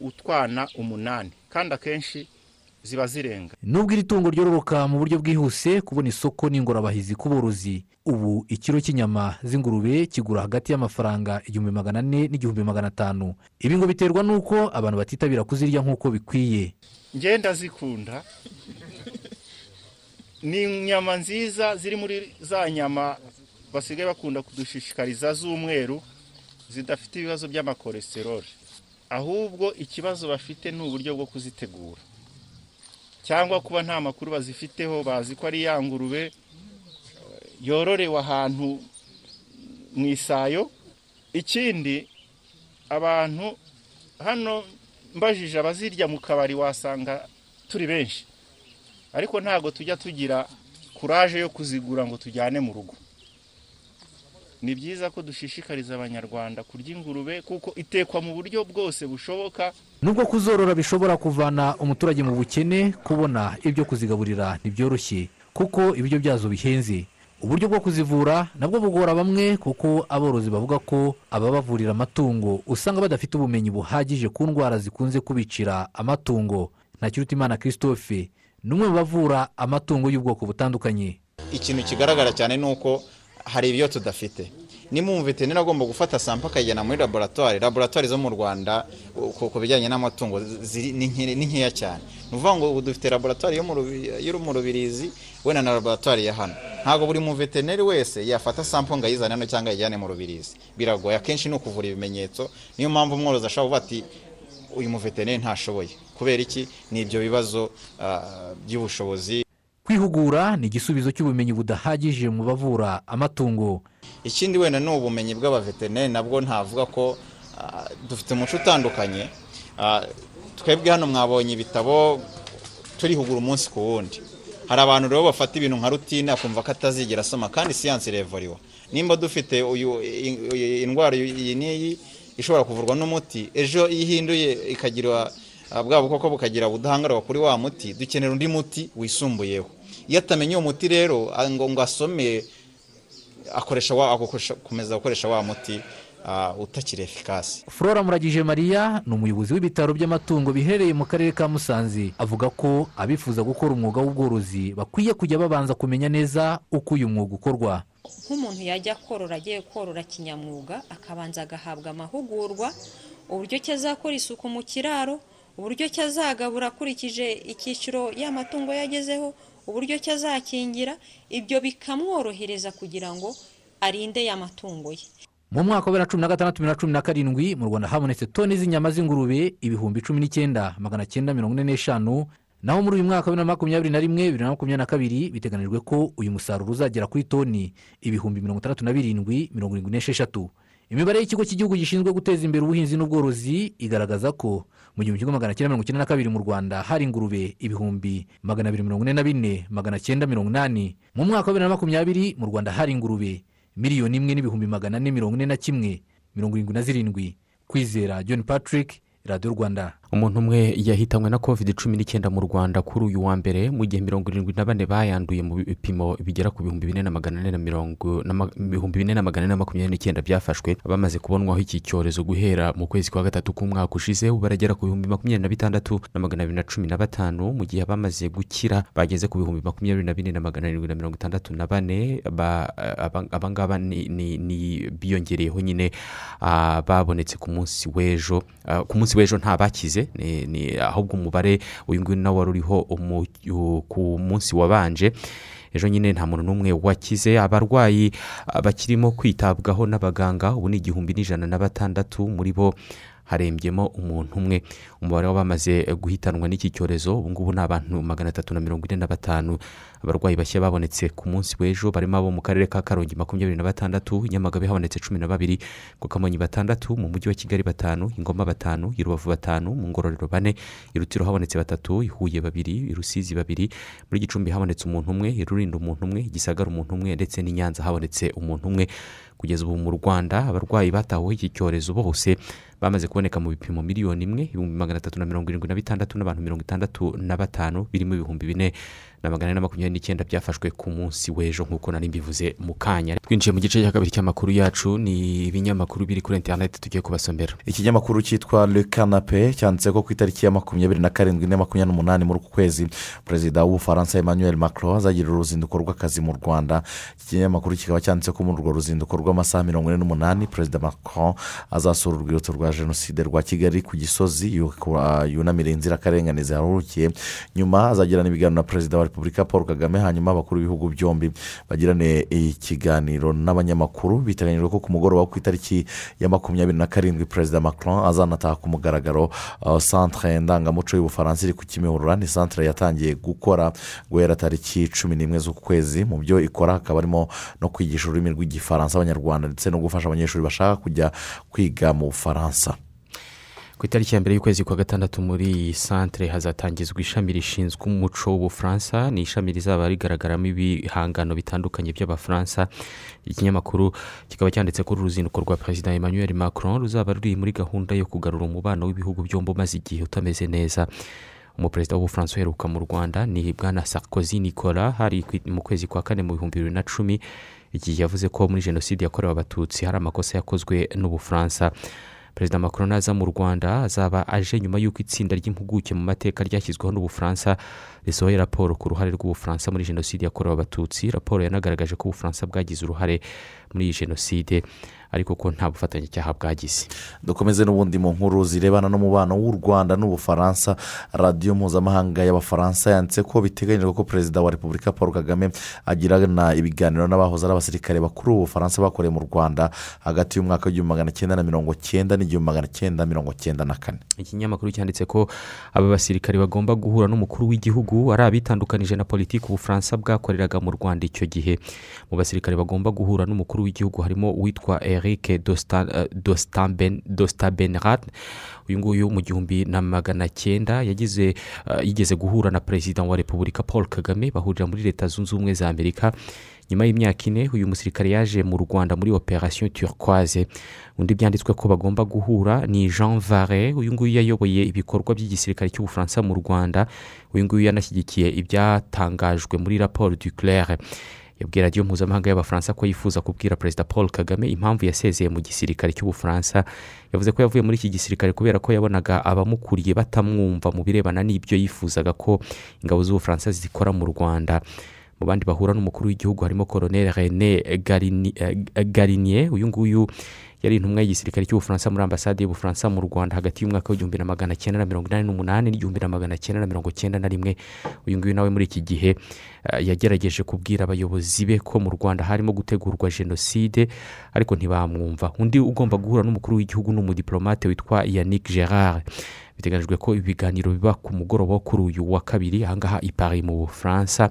utwana umunani. Kandi akenshi ziba zirenga. Nubwo iri tungo ryororoka mu buryo bwihuse kubona isoko n'ingorabahizi ku borozi ubu ikiro cy'inyama z'ingurube kigura hagati y'amafaranga igihumbi magana ane n'igihumbi magana atanu. Ibi ngo biterwa n'uko abantu batitabira kuzirya nk'uko bikwiye. Ngenda zikunda ni inyama nziza ziri muri za nyama basigaye bakunda kudushishikariza z'umweru zidafite ibibazo by'amakolesteroli ahubwo ikibazo bafite ni uburyo bwo kuzitegura. Cyangwa kuba nta makuru bazifiteho bazi ko ari ya ngurube yororewe ahantu mu isayo. Ikindi abantu hano mbajije abazirya mu kabari wasanga turi benshi. Ariko ntabwo tujya tugira kuraje yo kuzigura ngo tujyane mu rugo. Ni byiza ko dushishikariza abanyarwanda kurya ingurube kuko itekwa mu buryo bwose bushoboka. Nubwo kuzorora bishobora kuvana umuturage mu bukene kubona ibyo kuzigaburira ntibyoroshye kuko ibiryo byazo bihenze. Uburyo bwo kuzivura nabwo bugora bamwe kuko aborozi bavuga ko ababavurira amatungo usanga badafite ubumenyi buhagije ku ndwara zikunze kubicira amatungo. Ntakirutimana christophe ni umwe mu bavura amatungo y'ubwoko butandukanye. Ikintu kigaragara cyane ni uko hari ibyo tudafite. Niba umuveterineri agomba gufata sampo akayijyana muri laboratwari laboratwari zo mu rwanda ku bijyanye n'amatungo ni nkeya cyane. Ni ukuvuga ngo dufite laboratwari yo mu rubirizi wenda na laboratwari ya hano. Ntabwo buri muveterineri wese yafata sampo ngo ayizane hano cyangwa ayijyane mu rubirizi biragoye. Akenshi ni ukuvura ibimenyetso. Niyo mpamvu umworozi ashobora kuvuga ati uyu muveterineri ntashoboye. Kubera iki? Ni ibyo bibazo by'ubushobozi. Kwihugura ni igisubizo cy'ubumenyi budahagije mu bavura amatungo. Ikindi wenda ni ubumenyi bw'abaveterineri nabwo ntavuga ko dufite umuco utandukanye. Twebwe hano mwabonye ibitabo turihugura umunsi ku wundi. Hari abantu rero bafata ibintu nka rutine akumva ko atazigera asoma kandi siyansi irevuriwa nimba dufite indwara iyi n'iyi ishobora kuvurwa n'umuti ejo iyo ihinduye ikagira bwa bukoko bukagira ubudahangarwa kuri wa muti dukenera undi muti wisumbuyeho. Iyo atamenya uwo muti rero ngo ngo asome akoresha akomeza gukoresha wa muti ah, utakiri efikasi flora muragije mariya ni umuyobozi w'ibitaro by'amatungo biherereye mu karere ka musanze. Avuga ko abifuza gukora umwuga w'ubworozi bakwiye kujya babanza kumenya neza uko uyu mwuga ukorwa. Nk'umuntu yajya korora agiye korora kinyamwuga akabanza agahabwa amahugurwa uburyo ki azakora isuku mu kiraro uburyo ki azagabura akurikije icyiciro y'amatungo yagezeho uburyo ki azakingira ibyo bikamworohereza kugira ngo arinde ya matungo ye. Mu mwaka wa bibiri na cumi na gatandatu bibiri na cumi na karindwi mu rwanda habonetse toni z'inyama z'ingurube ibihumbi cumi n'icyenda magana cyenda mirongo ine n'eshanu. Naho muri uyu mwaka wa bibiri na makumyabiri na rimwe bibiri na makumyabiri na kabiri biteganijwe ko uyu musaruro uzagera kuri toni ibihumbi mirongo itandatu na birindwi mirongo irindwi n'esheshatu. Imibare y'ikigo cy'igihugu gishinzwe guteza imbere ubuhinzi n'ubworozi igaragaza ko mu gihumbi kimwe magana cyenda mirongo icyenda na kabiri mu rwanda hari ingurube ibihumbi magana abiri mirongo ine na bine magana cyenda mirongo inani. Mu mwaka wa bibiri na makumyabiri mu rwanda hari ingurube miliyoni imwe n'ibihumbi magana ane mirongo ine na kimwe mirongo irindwi na zirindwi. Kwizera john patrick radiyo rwanda. Umuntu umwe yahitanywe na covid cumi n'icyenda mu rwanda kuri uyu wa mbere mu gihe mirongo irindwi na bane bayanduye mu bipimo bigera ku bihumbi bine na magana ane na mirongo ibihumbi bine na magana ane na makumyabiri n'icyenda byafashwe bamaze kubonwaho iki cyorezo guhera mu kwezi kwa gatatu k'umwaka ushize baragera ku bihumbi makumyabiri na bitandatu na magana abiri na cumi na batanu mu gihe abamaze gukira bageze ku bihumbi makumyabiri na bine na magana arindwi na mirongo itandatu na bane ba- aba- abangaba ni biyongereyeho nyine ah, babonetse ku munsi w'ejo Ah, ku munsi w'ejo nta bakize. Ni ahubwo umubare uyu nguyu nawe wari uriho ku munsi wabanje. Ejo nyine nta muntu n'umwe wakize. Abarwayi ah, bakirimo kwitabwaho n'abaganga. Ubu ni igihumbi n'ijana na batandatu muri bo harembyemo umuntu umwe. Umubare w'abamaze guhitanwa n'iki cyorezo ubu ngubu ni abantu magana atatu na mirongo ine na batanu. Abarwayi bashya babonetse ku munsi w'ejo barimo abo mu karere ka karongi makumyabiri na batandatu nyamagabe habonetse cumi na babiri ku kamonyi batandatu mu mujyi wa kigali batanu ingoma batanu i rubavu batanu mu ngororero bane i rutiro habonetse batatu i huye babiri i rusizi babiri muri gicumbi habonetse umuntu umwe i rulindo umuntu umwe i gisagara umuntu umwe ndetse n'i nyanza habonetse umuntu umwe. Kugeza ubu mu rwanda abarwayi batahuwe iki cyorezo bose bamaze kuboneka mu bipimo miliyoni imwe ibihumbi magana atatu na mirongo irindwi na bitandatu n'abantu mirongo itandatu na batanu birimo ibihumbi bine. Na magana ane na makumyabiri n'icyenda byafashwe ku munsi w'ejo nk'uko nari mbivuze mu kanya. Twinjiye mu gice cya kabiri cy'amakuru yacu ni ibinyamakuru biri kuri interineti tugiye kubasomera. Ikinyamakuru cyitwa le canape cyanditse ko ku itariki ya makumyabiri na karindwi na makumyabiri n'umunani muri uku kwezi perezida w'ubufaransa emmanuel macron azagira uruzinduko rw'akazi mu rwanda. Iki kinyamakuru kikaba cyanditse ko muri urwo ruzinduko rw'amasaha mirongo ine n'umunani perezida macron azasura urwibutso rwa jenoside rwa kigali ku gisozi yu- yunamira inzirakarengane ziharurukiye nyuma azagirana ibiganiro na perezida wa repubulika paul kagame hanyuma abakuru b'ibihugu byombi bagirane ikiganiro n'abanyamakuru biteganyijwe ko ku mugoroba ku itariki ya makumyabiri na karindwi perezida macron azanataha ku mugaragaro uh, centre ndangamuco y'ubufaransa iri ku kimihurura. Ni centre yatangiye gukora guhera tariki cumi n'imwe z'uku kwezi mu byo ikora hakaba harimo no kwigisha ururimi rw'igifaransa abanyarwanda ndetse no gufasha abanyeshuri bashaka kujya kwiga mu bufaransa. Ku itariki ya mbere y'ukwezi kwa gatandatu muri iyi santere hazatangizwa ishami rishinzwe umuco w'ubufaransa ni ishami rizaba rigaragaramo ibihangano bitandukanye by'abafaransa. Ikinyamakuru kikaba cyanditse ko uru ruzinduko rwa perezida emmanuel macron ruzaba ruri muri gahunda yo kugarura umubano w'ibihugu byombi umaze igihe utameze neza. Umuperezida w'ubufaransa uheruka mu rwanda ni bwana sarkozy nicola hari mu kwezi kwa kane mu bihumbi bibiri na cumi. Igihe yavuze ko muri jenoside yakorewe abatutsi hari amakosa yakozwe n'ubufaransa perezida macron naza mu rwanda azaba aje nyuma y'uko itsinda ry'impuguke mu mateka ryashyizweho n'ubufaransa risohoye raporo ku ruhare rw'ubufaransa muri jenoside yakorewe abatutsi. Raporo yanagaragaje ko ubufaransa bwagize uruhare muri iyi jenoside ariko ko nta bufatanyacyaha bwagize. Dukomeze n'ubundi mu nkuru zirebana n'umubano w'u rwanda n'ubufaransa radiyo mpuzamahanga y'abafaransa yanditse ko biteganyijwe ko perezida wa repubulika paul kagame agirana ibiganiro n'abahoze ari abasirikare bakuru b'ubufaransa bakoreye mu rwanda hagati y'umwaka w'igihumbi magana cyenda na mirongo cyenda n'igihumbi magana cyenda mirongo cyenda na kane. Ikinyamakuru cyanditse ko aba basirikare bagomba guhura n'umukuru w'igihugu ari abitandukanije na politiki ubufaransa bwakoreraga mu rwanda icyo gihe. Mu basirikare bagomba guhura n'umukuru w'igihugu harimo uwitwa eric dostabenrat uyu nguyu mu gihumbi na magana cyenda yagize uh, yigeze guhura na perezida wa repubulika paul kagame bahurira muri leta zunze ubumwe za amerika. Nyuma y'imyaka ine uyu musirikare yaje mu rwanda muri operasiyo turquoise. Undi byanditswe ko bagomba guhura ni jean vare uyu nguyu yayoboye ibikorwa by'igisirikare cy'ubufaransa mu rwanda. Uyu nguyu yanashyigikiye ibyatangajwe muri raporo du claire yabwiye radiyo mpuzamahanga y'abafaransa ko yifuza kubwira perezida paul kagame impamvu yasezeye mu gisirikare cy'ubufaransa. Yavuze ko yavuye muri iki gisirikare kubera ko yabonaga abamukuriye batamwumva mu birebana n'ibyo yifuzaga ko ingabo z'ubufaransa zikora mu rwanda. Mu bandi bahura n'umukuru w'igihugu harimo koroneri rene garinier uyu nguyu yari intumwa y'igisirikare cy'ubufaransa muri ambasade y'ubufaransa mu rwanda hagati y'umwaka w'igihumbi na magana cyenda na mirongo inani n'umunani n'igihumbi na magana cyenda na mirongo cyenda na rimwe. Uyu nguyu nawe muri iki gihe yagerageje kubwira abayobozi be ko mu rwanda harimo gutegurwa jenoside ariko ntibamwumva. Undi ugomba guhura n'umukuru w'igihugu ni umudipolomate witwa yannick gerard biteganyijwe ko ibiganiro biba ku mugoroba wo kuri uyu wa kabiri ahangaha i paris mu bufaransa.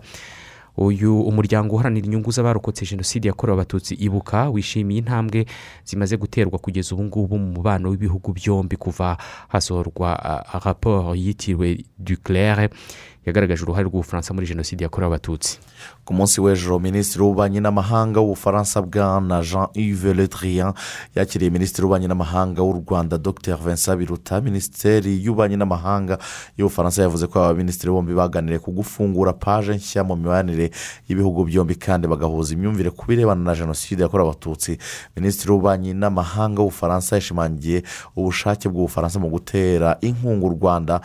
Uyu umuryango uharanira inyungu z'abarokotse jenoside yakorewe abatutsi ibuka wishimiye intambwe zimaze guterwa kugeza ubu ngubu mu mubano w'ibihugu byombi kuva hasohorwa raporo yitiriwe duclaire yagaragaje uruhare rw'ubufaransa muri jenoside yakorewe abatutsi. Ku munsi w'ejo minisitiri w'ububanyi n'amahanga w'ubufaransa bwana jean yves le drian yakiriye minisitiri w'ububanyi n'amahanga w'u rwanda dr. Vincent biruta. Minisiteri y'ububanyi n'amahanga y'ubufaransa yavuze ko aba minisitiri bombi baganiriye ku gufungura paje nshya mu mibanire y'ibihugu byombi kandi bagahuza imyumvire ku birebana na jenoside yakorewe abatutsi. Minisitiri w'ububanyi n'amahanga w'ubufaransa yashimangiye ubushake bw'ubufaransa mu gutera inkunga u rwanda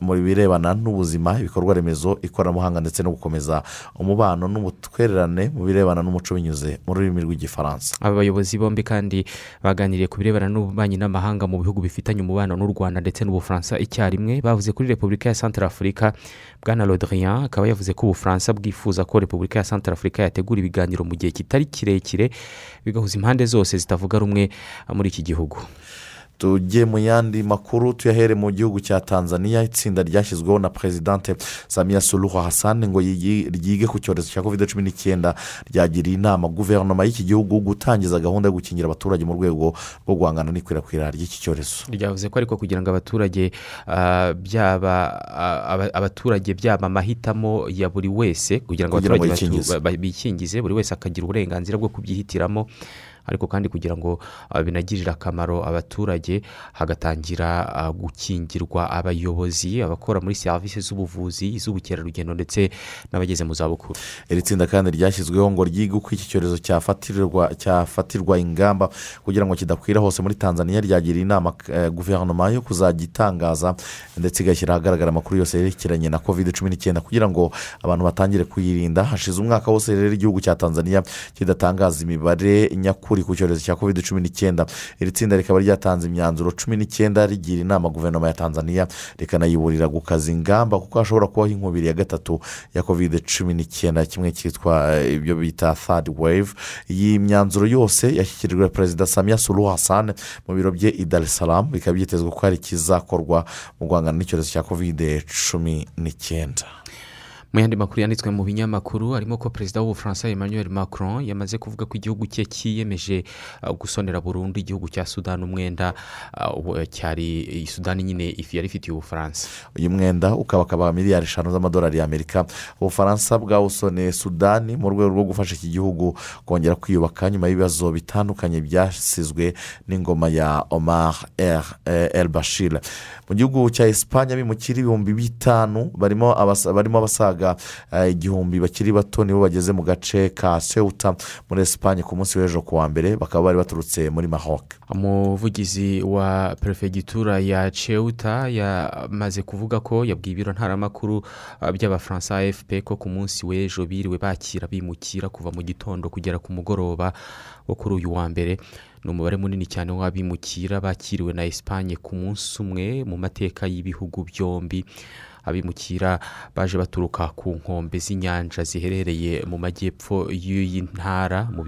mu birebana n'ubuzima ibikorwa remezo ikoranabuhanga ndetse no gukomeza umubano n'ubutwererane mu birebana n'umuco binyuze mu rurimi rw'igifaransa. Aba bayobozi bombi kandi baganiriye ku birebana n'ububanyi n'amahanga mu bihugu bifitanye umubano n'u rwanda ndetse n'ubufaransa. Icyarimwe bavuze kuri repubulika ya santara afurika bwana rodrian akaba yavuze ko ubufaransa bwifuza ko repubulika ya santara afurika yategura ibiganiro mu gihe kitari kirekire bigahuza impande zose zitavuga rumwe muri iki gihugu. Tujye mu yandi makuru tuyahere mu gihugu cya tanzania. Itsinda ryashyizweho na perezidante samiya suruhu hasani ngo ryige ku cyorezo cya covid cumi n'icyenda ryagiriye inama guverinoma y'iki gihugu gutangiza gahunda yo gukingira abaturage mu rwego rwo guhangana n'ikwirakwira ry'iki cyorezo. Ryavuze ko ariko kugira ngo abaturage byaba abaturage byaba amahitamo ya buri wese kugira ngo abaturage bikingize buri wese akagira uburenganzira bwo kubyihitiramo ariko kandi kugira ngo binagirire akamaro abaturage hagatangira gukingirwa abayobozi abakora muri serivisi z'ubuvuzi iz'ubukerarugendo ndetse n'abageze mu zabukuru. Iri tsinda kandi ryashyizweho ngo ryige uko iki cyorezo cyafatirwa ingamba kugira ngo kidakwira hose muri tanzania ryagiriye inama guverinoma yo kuzajya itangaza ndetse igashyira ahagaragara amakuru yose yerekeranye na covid cumi n'icyenda kugira ngo abantu batangire kuyirinda. Hashize umwaka wose rero igihugu cya tanzania kidatangaza imibare nyakuri ku cyorezo cya covid cumi n'icyenda. Iri tsinda rikaba ryatanze imyanzuro cumi n'icyenda rigira inama guverinoma ya tanzania rikanayiburira gukaza ingamba kuko hashobora kubaho inkubiri ya gatatu ya covid cumi n'icyenda kimwe cyitwa ibyo bita third wave. Iyi myanzuro yose yashyikirijwe perezida samiya suru hasane mu biro bye i dar es salaam bikaba byitezwe ko hari ikizakorwa mu guhangana n'icyorezo cya covid cumi n'icyenda. Mu yandi makuru yanditswe mu binyamakuru harimo ko perezida w'ubufaransa emmanuel macron yamaze kuvuga ko igihugu cye cyiyemeje gusonera burundu igihugu cya sudani umwenda cyari sudani nyine yari ifitiye ubufaransa. Uyu mwenda ukaba akaba miliyari eshanu z'amadolari y'amerika ubufaransa bwawusoneye sudani mu rwego rwo gufasha iki gihugu kongera kwiyubaka nyuma y'ibibazo bitandukanye byasizwe n'ingoma ya omar el bashir. Mu gihugu cya esipanye bimukira ibihumbi bitanu barimo abasaga igihumbi bakiri bato nibo bageze mu gace ka sewuta muri esipanye ku munsi w'ejo ku wa mbere bakaba bari baturutse muri mahoke umuvugizi wa perefegitura ya ceuta yamaze kuvuga ko yabwiye ibiro ntaramakuru by'abafaransa afp ko ku munsi w'ejo biriwe bakira bimukira kuva mu gitondo kugera ku mugoroba wo kuri uyu wa mbere. Ni umubare munini cyane w'abimukira bakiriwe na esipanye ku munsi umwe mu mateka y'ibihugu byombi. Abimukira baje baturuka ku nkombe z'inyanja ziherereye mu majyepfo y'iyi ntara mu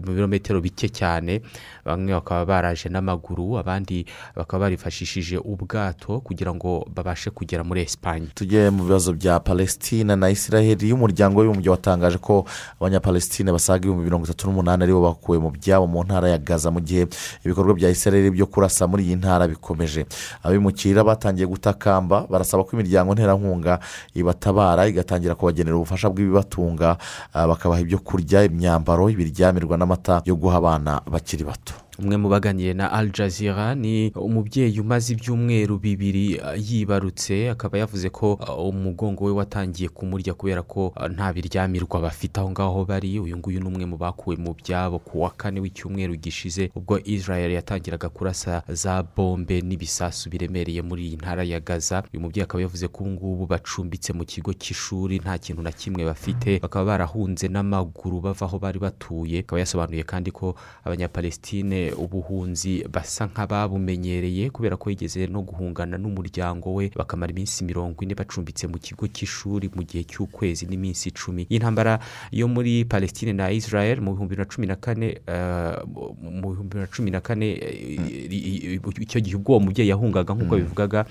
birometero bike cyane. Bamwe bakaba baraje n'amaguru abandi bakaba barifashishije ubwato kugira ngo babashe kugera muri esipanye tujye mu bibazo bya palestine na israheli y'umuryango w'abibumbye watangaje ko abanyapalestine basaga ibihumbi mirongo itatu n'umunani ari bo bakuwe mu byabo mu ntara ya gaza mu gihe ibikorwa bya israheli byo kurasa muri iyi ntara bikomeje. Abimukira batangiye gutakamba barasaba ko imiryango nterankunga ibatabara igatangira kubagenera ubufasha bw'ibibatunga bakabaha ibyo kurya imyambaro ibiryamirwa n'amata yo guha abana bakiri bato. Umwe mu baganiye na al jazeera ni umubyeyi umaze ibyumweru bibiri uh, yibarutse akaba yavuze ko uh, umugongo we watangiye kumurya kubera ko uh, nta biryamirwa bafite. Aho ngaho bari uyu nguyu ni umwe mu bakuwe mu byabo ku wa kane w'icyumweru gishize ubwo israel yatangiraga kurasa za bombe n'ibisasu biremereye muri iyi ntara ya gaza. Uyu mubyeyi akaba yavuze ko ubu ngubu bacumbitse mu kigo cy'ishuri nta kintu na kimwe bafite. Bakaba barahunze n'amaguru bava aho bari batuye. Akaba yasobanuye kandi ko abanyapalestine ubuhunzi basa nk'ababumenyereye kubera ko yigeze no guhungana n'umuryango we bakamara iminsi mirongo ine bacumbitse mu kigo cy'ishuri mu gihe cy'ukwezi n'iminsi icumi. Y'intambara yo muri palestine na israel mu bihumbi bibiri na cumi na kane eh, mu bihumbi bibiri na cumi na kane eh, icyo gihe ubwo uwo mubyeyi yahungaga nk'uko bivugaga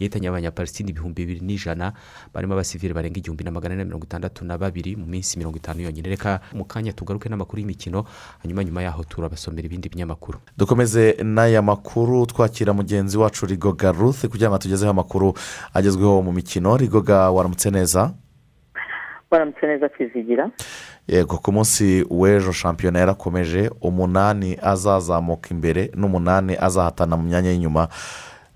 yahitanye abanyapalestine ibihumbi bibiri n'ijana barimo abasivili barenga igihumbi na magana ane na mirongo itandatu na babiri mu minsi mirongo itanu yonyine. Reka mu kanya tugaruke n'amakuru y'imikino hanyuma nyuma yaho turabasomera ibindi binyamakuru. Dukomeze n'aya makuru twakira mugenzi wacu rigoga ruth kugira ngo atugezeho amakuru agezweho mu mikino. Rigoga waramutse neza? Waramutse neza kwizigira yego ku munsi w'ejo shampiyona yarakomeje umunani azazamuka imbere n'umunani azahatana mu myanya y'inyuma.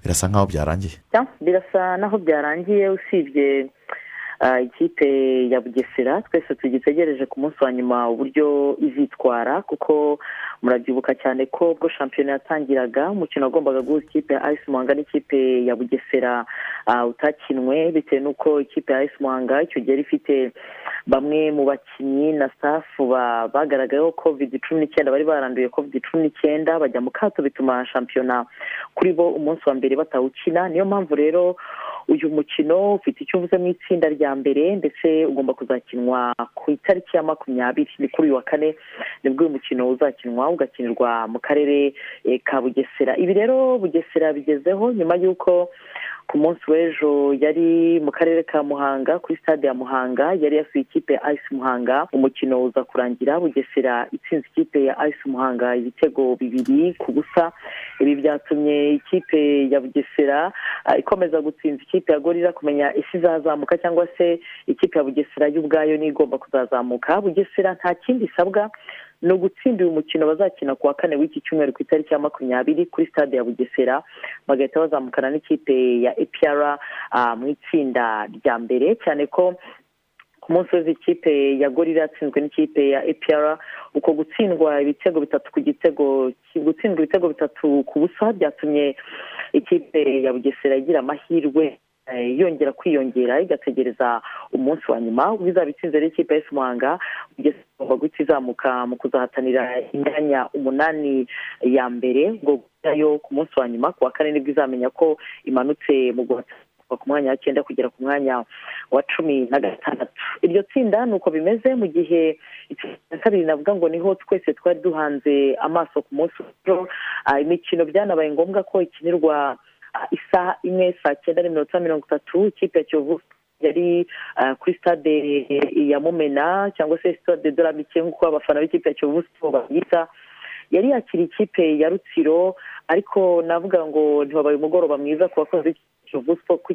Birasa nkaho byarangiye. Ya, birasa naho byarangiye usibye ikipe ya bugesera twese tugitegereje ku munsi wa nyuma uburyo izitwara kuko murabyibuka cyane ko ubwo shampiyona yatangiraga umukino wagombaga guhuza ikipe ya ayisi muhanga n'ikipe ya bugesera utakinwe bitewe n'uko ikipe ya ayisi muhanga icyo gihe ifite bamwe mu bakinnyi na stafu ba- bagaragayeho covid cumi n'icyenda bari baranduye covid cumi n'icyenda bajya mu kato bituma shampiyona kuri bo umunsi wa mbere batawukina. Niyo mpamvu rero uyu mukino ufite icyo uvuze mu itsinda rya mbere ndetse ugomba kuzakinwa ku itariki ya makumyabiri ni kuri uyu wa kane ni bwo uyu mukino uzakinwa ugakinirwa mu karere eh, ka bugesera. Ibi rero bugesera bigezeho nyuma y'uko ku munsi w'ejo yari mu karere ka muhanga kuri stade ya muhanga yari yasuye ikipe ya ayisi muhanga. Umukino uza kurangira bugesera itsinze ikipe ya ayisi muhanga ibitego bibiri ku busa. Ibi byatumye ikipe ya bugesera ah, ikomeza gutsinda ikipe ya gorira kumenya isi izazamuka cyangwa se ikipe ya bugesera yo ubwayo niyo igomba kuzazamuka. Bugesera nta kindi isabwa ni ugutsinda uyu mukino bazakina ku wa kane w'iki cyumweru ku itariki ya makumyabiri kuri stade ya bugesera. Bagahita bazamukana n'ikipe ya epr mu itsinda rya mbere. Cyane ko ku munsi w'ejo ikipe ya gorira yatsinzwe n'ikipe ya epr uko gutsindwa ibitego bitatu ku gitego gutsindwa ibitego bitatu ku busa byatumye ikipe ya bugesera igira amahirwe eh, yongera kwiyongera igategereza umunsi wa nyuma ubwo itsinze rero ikipe ya muhanga bugesera igomba guhita izamuka mu kuzahatanira imyanya umunani ya mbere ngo yo ku munsi wa nyuma ku wa kane ni bwo izamenya ko imanutse mu guhatanira kuva ku mwanya wa cyenda kugera ku mwanya wa cumi na gatandatu. Iryo tsinda ni uko bimeze mu gihe itsinda kabiri navuga ngo ni ho twese twari duhanze amaso ku munsi Ah, imikino byanabaye ngombwa ko ikinirwa ah, isaha imwe saa cyenda n'iminota mirongo itatu. Ikipe ya kiyovu yari ah, kuri stade ya mumena cyangwa se stade de la nk'uko abafana b'ikipe ya kiyovu siporo bayita yari yakira ikipe ya rutsiro ariko navuga ngo ntiwabaye umugoroba mwiza ku bakozi kiyovu siporo ku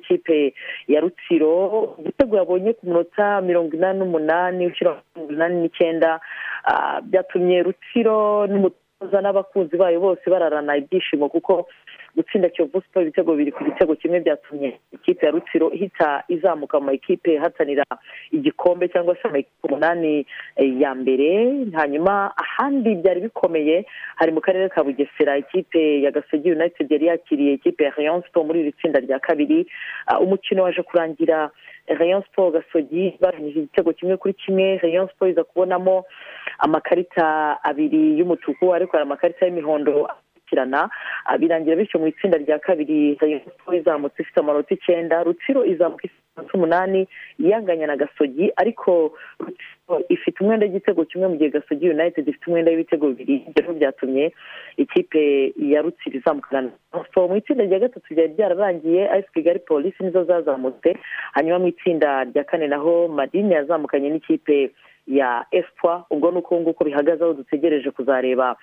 ya rutsiro igitego yabonye ku minota mirongo inani n'umunani ushyira mirongo inani n'icyenda ah, byatumye rutsiro n'umutoza n'abakunzi bayo bose bararana ibyishimo kuko gutsinda kiyovu siporo ibitego bibiri ku gitego kimwe byatumye ikipe ya rutsiro ihita izamuka mu makipe ihatanira igikombe cyangwa se amakipe umunani eh, ya mbere. Hanyuma ahandi byari bikomeye hari mu karere ka bugesera ikipe ya gasogi united yari yakiriye ikipe ya rayon siporo muri iri tsinda rya kabiri. Ah, umukino waje kurangira rayon siporo gasogi barangije igitego kimwe kuri kimwe. Rayon siporo iza kubonamo amakarita abiri y'umutuku ariko hari amakarita y'imihondo akurikirana Ah, birangira bityo mu itsinda rya kabiri izamutse ifite amanota icyenda rutsiro izamuka ifite amanota umunani yanganya na gasogi ariko rutsiro ifite umwenda w'igitego kimwe mu gihe gasogi united ifite umwenda w'ibitego bibiri ibyo byatumye ikipe ya rutsiro izamukana. Mu itsinda rya gatatu byari byararangiye ayisi kigali polisi nizo zazamutse hanyuma mu itsinda rya kane naho madini yazamukanye n'ikipe ya espoir ubwo ni uko nguko bihagaze aho dutegereje kuzareba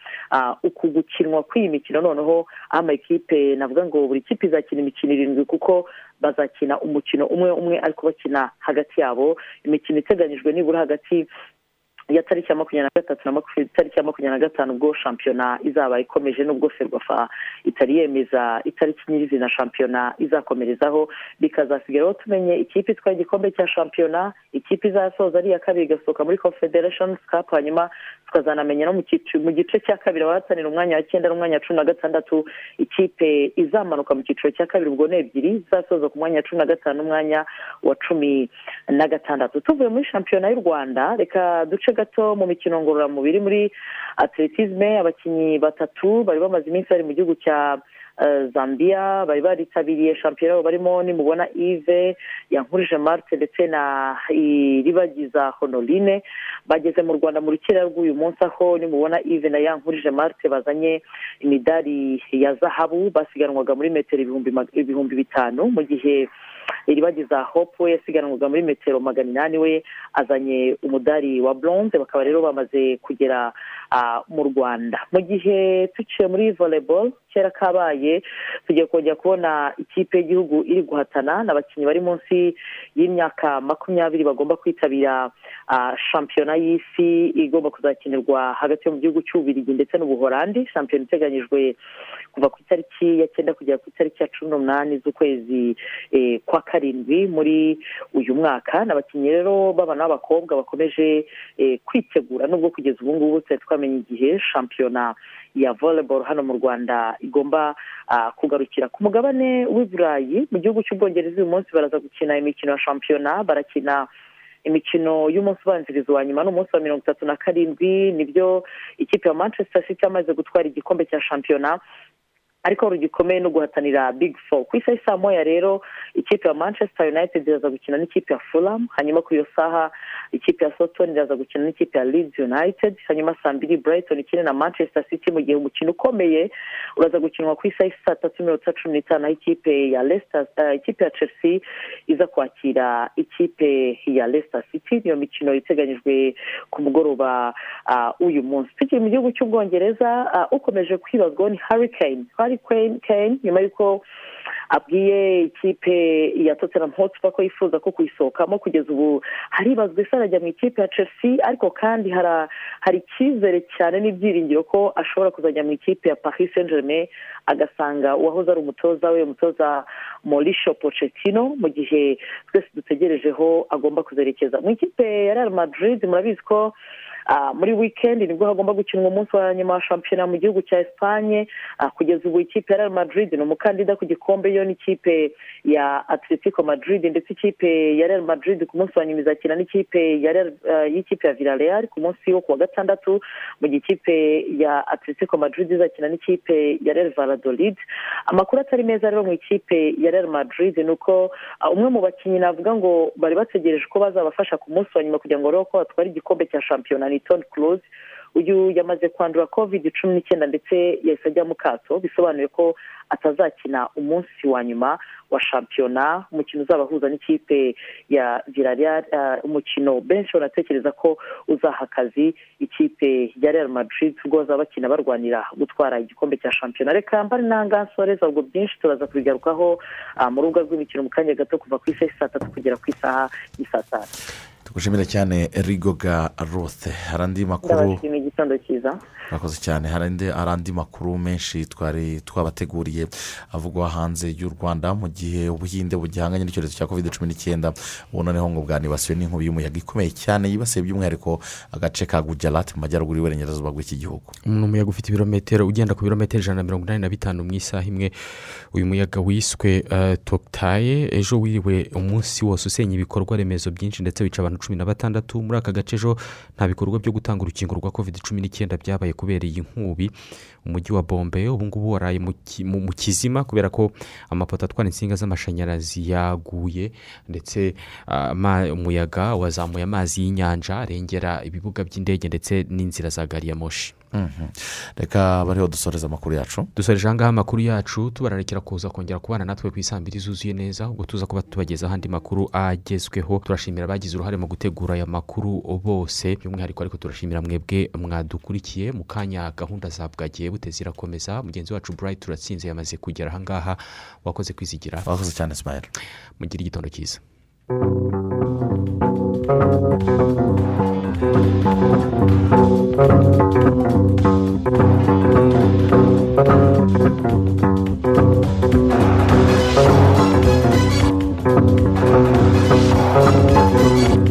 uku gukinwa kw'iyi mikino. Noneho amakipe navuga ngo buri kipe izakina imikino irindwi kuko bazakina umukino umwe umwe ariko bakina hagati yabo. Imikino iteganyijwe nibura hagati ya tariki ya makumyabiri na gatatu na tariki ya makumyabiri na gatanu ubwo shampiyona izaba ikomeje n'ubwo ferwafa itari yemeza itariki nyirizina shampiyona izakomerezaho bikazasigaraho tumenye ikipe itwaye igikombe cya shampiyona ikipe izasoza ari iya kabiri igasohoka muri confederation cup hanyuma tukazanamenya no mu gice cya kabiri abahatanira umwanya wa cyenda n'umwanya wa cumi na gatandatu ikipe izamanuka mu cyiciro cya kabiri ubwo ni ebyiri izasoza ku mwanya wa cumi na gatanu n'umwanya wa cumi na gatandatu. Tuvuye muri shampiyona y'u rwanda reka duce gato mu mikino ngororamubiri muri atletisme abakinnyi batatu bari bamaze iminsi bari mu gihugu cya eh, zambia bari baritabiriye shampiyona barimo nimubona ive yankurije marte ndetse na iribagiza honorine bageze mu rwanda mu rukera rw'uyu munsi aho nimubona ive na yankurije marte bazanye imidari ya zahabu basiganwaga muri metero ibihumbi bitanu mu gihe iribagiza hope we yasiganwaga muri metero magana inani we azanye umudari wa bronze bakaba rero bamaze kugera ah, mu rwanda. Mu gihe tuciye muri volleyball kera kabaye tugiye kongera kubona ikipe y'igihugu iri guhatana n'abakinnyi bari munsi y'imyaka makumyabiri bagomba kwitabira shampiyona y'isi igomba kuzakinirwa hagati yo mu gihugu cy'ububirigi ndetse n'ubuhorandi shampiyona iteganyijwe kuva ku itariki ya cyenda kugera ku itariki ya cumi n'umunani z'ukwezi eh, kwa karindwi muri uyu mwaka. Ni abakinnyi rero b'abana b'abakobwa bakomeje eh, kwitegura nubwo kugeza ubu ngubu tutari twamenya igihe shampiyona ya volleyball hano mu rwanda igomba ah, kugarukira ku mugabane w'i burayi. Mu gihugu cy'ubwongereza uyu munsi baraza gukina imikino ya shampiyona barakina imikino y'umunsi ubanziriza wa nyuma n'umunsi wa mirongo itatu na karindwi. Nibyo ikipe ya manchester city yamaze gutwara igikombe cya shampiyona. Ariko rugikomeye no guhatanira big four. Ku isaha saa moya rero ikipe ya manchester united iraza gukina n'ikipe ya fulham hanyuma ku iyo saha ikipe ya soton iraza gukina n'ikipe ya leeds united hanyuma saa mbiri brighton ikine na manchester city mu gihe umukino ukomeye uraza gukinwa ku isaha saa tatu n'iminota cumi n'itanu aho ikipe ya leicester eh, ikipe ya chelsea iza kwakira ikipe ya leicester city. Niyo mikino iteganyijwe ku mugoroba uyu munsi. Tukiri mu gihugu cy'ubwongereza ukomeje kwibazwaho ni Kane- kane nyuma y'uko abwiye ikipe ya tottenham hotspur ko yifuza ko kuyisohokamo kugeza ubu haribazwa ese arajya mu ikipe ya chelsea ariko kandi hari icyizere cyane n'ibyiringiro ko ashobora kuzajya mu ikipe ya paris saint germain agasanga uwahoze ari umutoza we umutoza mauricio pochettino mu gihe twese dutegerejeho agomba kuzerekeza. Mu ikipe ya real madrid murabizi ko muri weekend ni bwo hagomba gukinwa umunsi wa nyuma wa shampiyona mu gihugu cya esipanye Ah, kugeza ubu ikipe ya real madrid ni umukandida ku gikombe yo n'ikipe ya atletico madrid ndetse ikipe ya real madrid ku munsi wa nyuma izakina n'ikipe ah, y'ikipe ya villarreal ku munsi wo ku wa gatandatu mu gihe ikipe ya atletico madrid izakina n'ikipe ya real valladolid. Amakuru atari meza rero mu ikipe ya real madrid ni uko ah, umwe mu bakinnyi navuga ngo bari bategereje ko bazabafasha ku munsi wa nyuma kugira ngo barebe ko batwara igikombe cya shampiyona ni toni close. Uyu yamaze kwandura covid cumi n'icyenda ndetse yahise ajya mu kato bisobanuye ko atazakina umunsi wa nyuma wa shampiyona. Umukino uzabahuza n'ikipe ya villarreal ah, umukino benshi banatekereza ko uzaha akazi ikipe ya real madrid ubwo bazaba bakina barwanira gutwara igikombe cya shampiyona. Reka mbari nanga nsoreza ubwo byinshi turaza kubigarukaho ah, mu rubuga rw'imikino mu kanya gato kuva ku isaha saa tatu kugera ku isaha y'i saa tanu. Tugushimire cyane rigoga rothe hari andi makuru igitondo cyiza. Murakoze cyane. Hari andi makuru menshi twari twabateguriye avugwa hanze y'u rwanda mu gihe ubuhinde bugihanganye n'icyorezo cya covid cumi n'icyenda. Ubu noneho ngo bwanibasiwe n'inkubi y'umuyaga ikomeye cyane yibasiye by'umwihariko agace ka gujarati mu majyaruguru y'iburengerazuba bw'iki gihugu. Ni umuyaga ufite ibirometero ugenda ku birometero ijana na mirongo inani na bitanu mu isaha imwe. Uyu muyaga wiswe uh, tokitaye ejo wiriwe umunsi wose usenya ibikorwa remezo byinshi ndetse wica abantu cumi na batandatu. Muri aka gace ejo nta bikorwa byo gutanga urukingo rwa covid cumi n'icyenda byabaye kubera iyi nkubi umujyi wa bombe ubu ngubu waraye mu ki- mu mu kizima kubera ko amapoto atwara insinga z'amashanyarazi yaguye ndetse ah, umuyaga wazamuye amazi y'inyanja arengera ibibuga by'indege ndetse n'inzira za gari ya moshi. Reka bariho dusoreza amakuru yacu. Dusoreje ahangaha amakuru yacu tubararikira kuza kongera kubana natwe ku isambiri zuzuye neza ubwo tuza kuba tubagezaho andi makuru agezweho. Turashimira abagize uruhare mu gutegura aya makuru bose by'umwihariko ariko turashimira mwebwe mwadukurikiye. Mu kanya gahunda za bwagiye buteze irakomeza mugenzi wacu burayiti turatsinze yamaze kugera ahangaha wakoze kwizigira. Wakoze cyane simayira mugire igitondo cyiza. Thank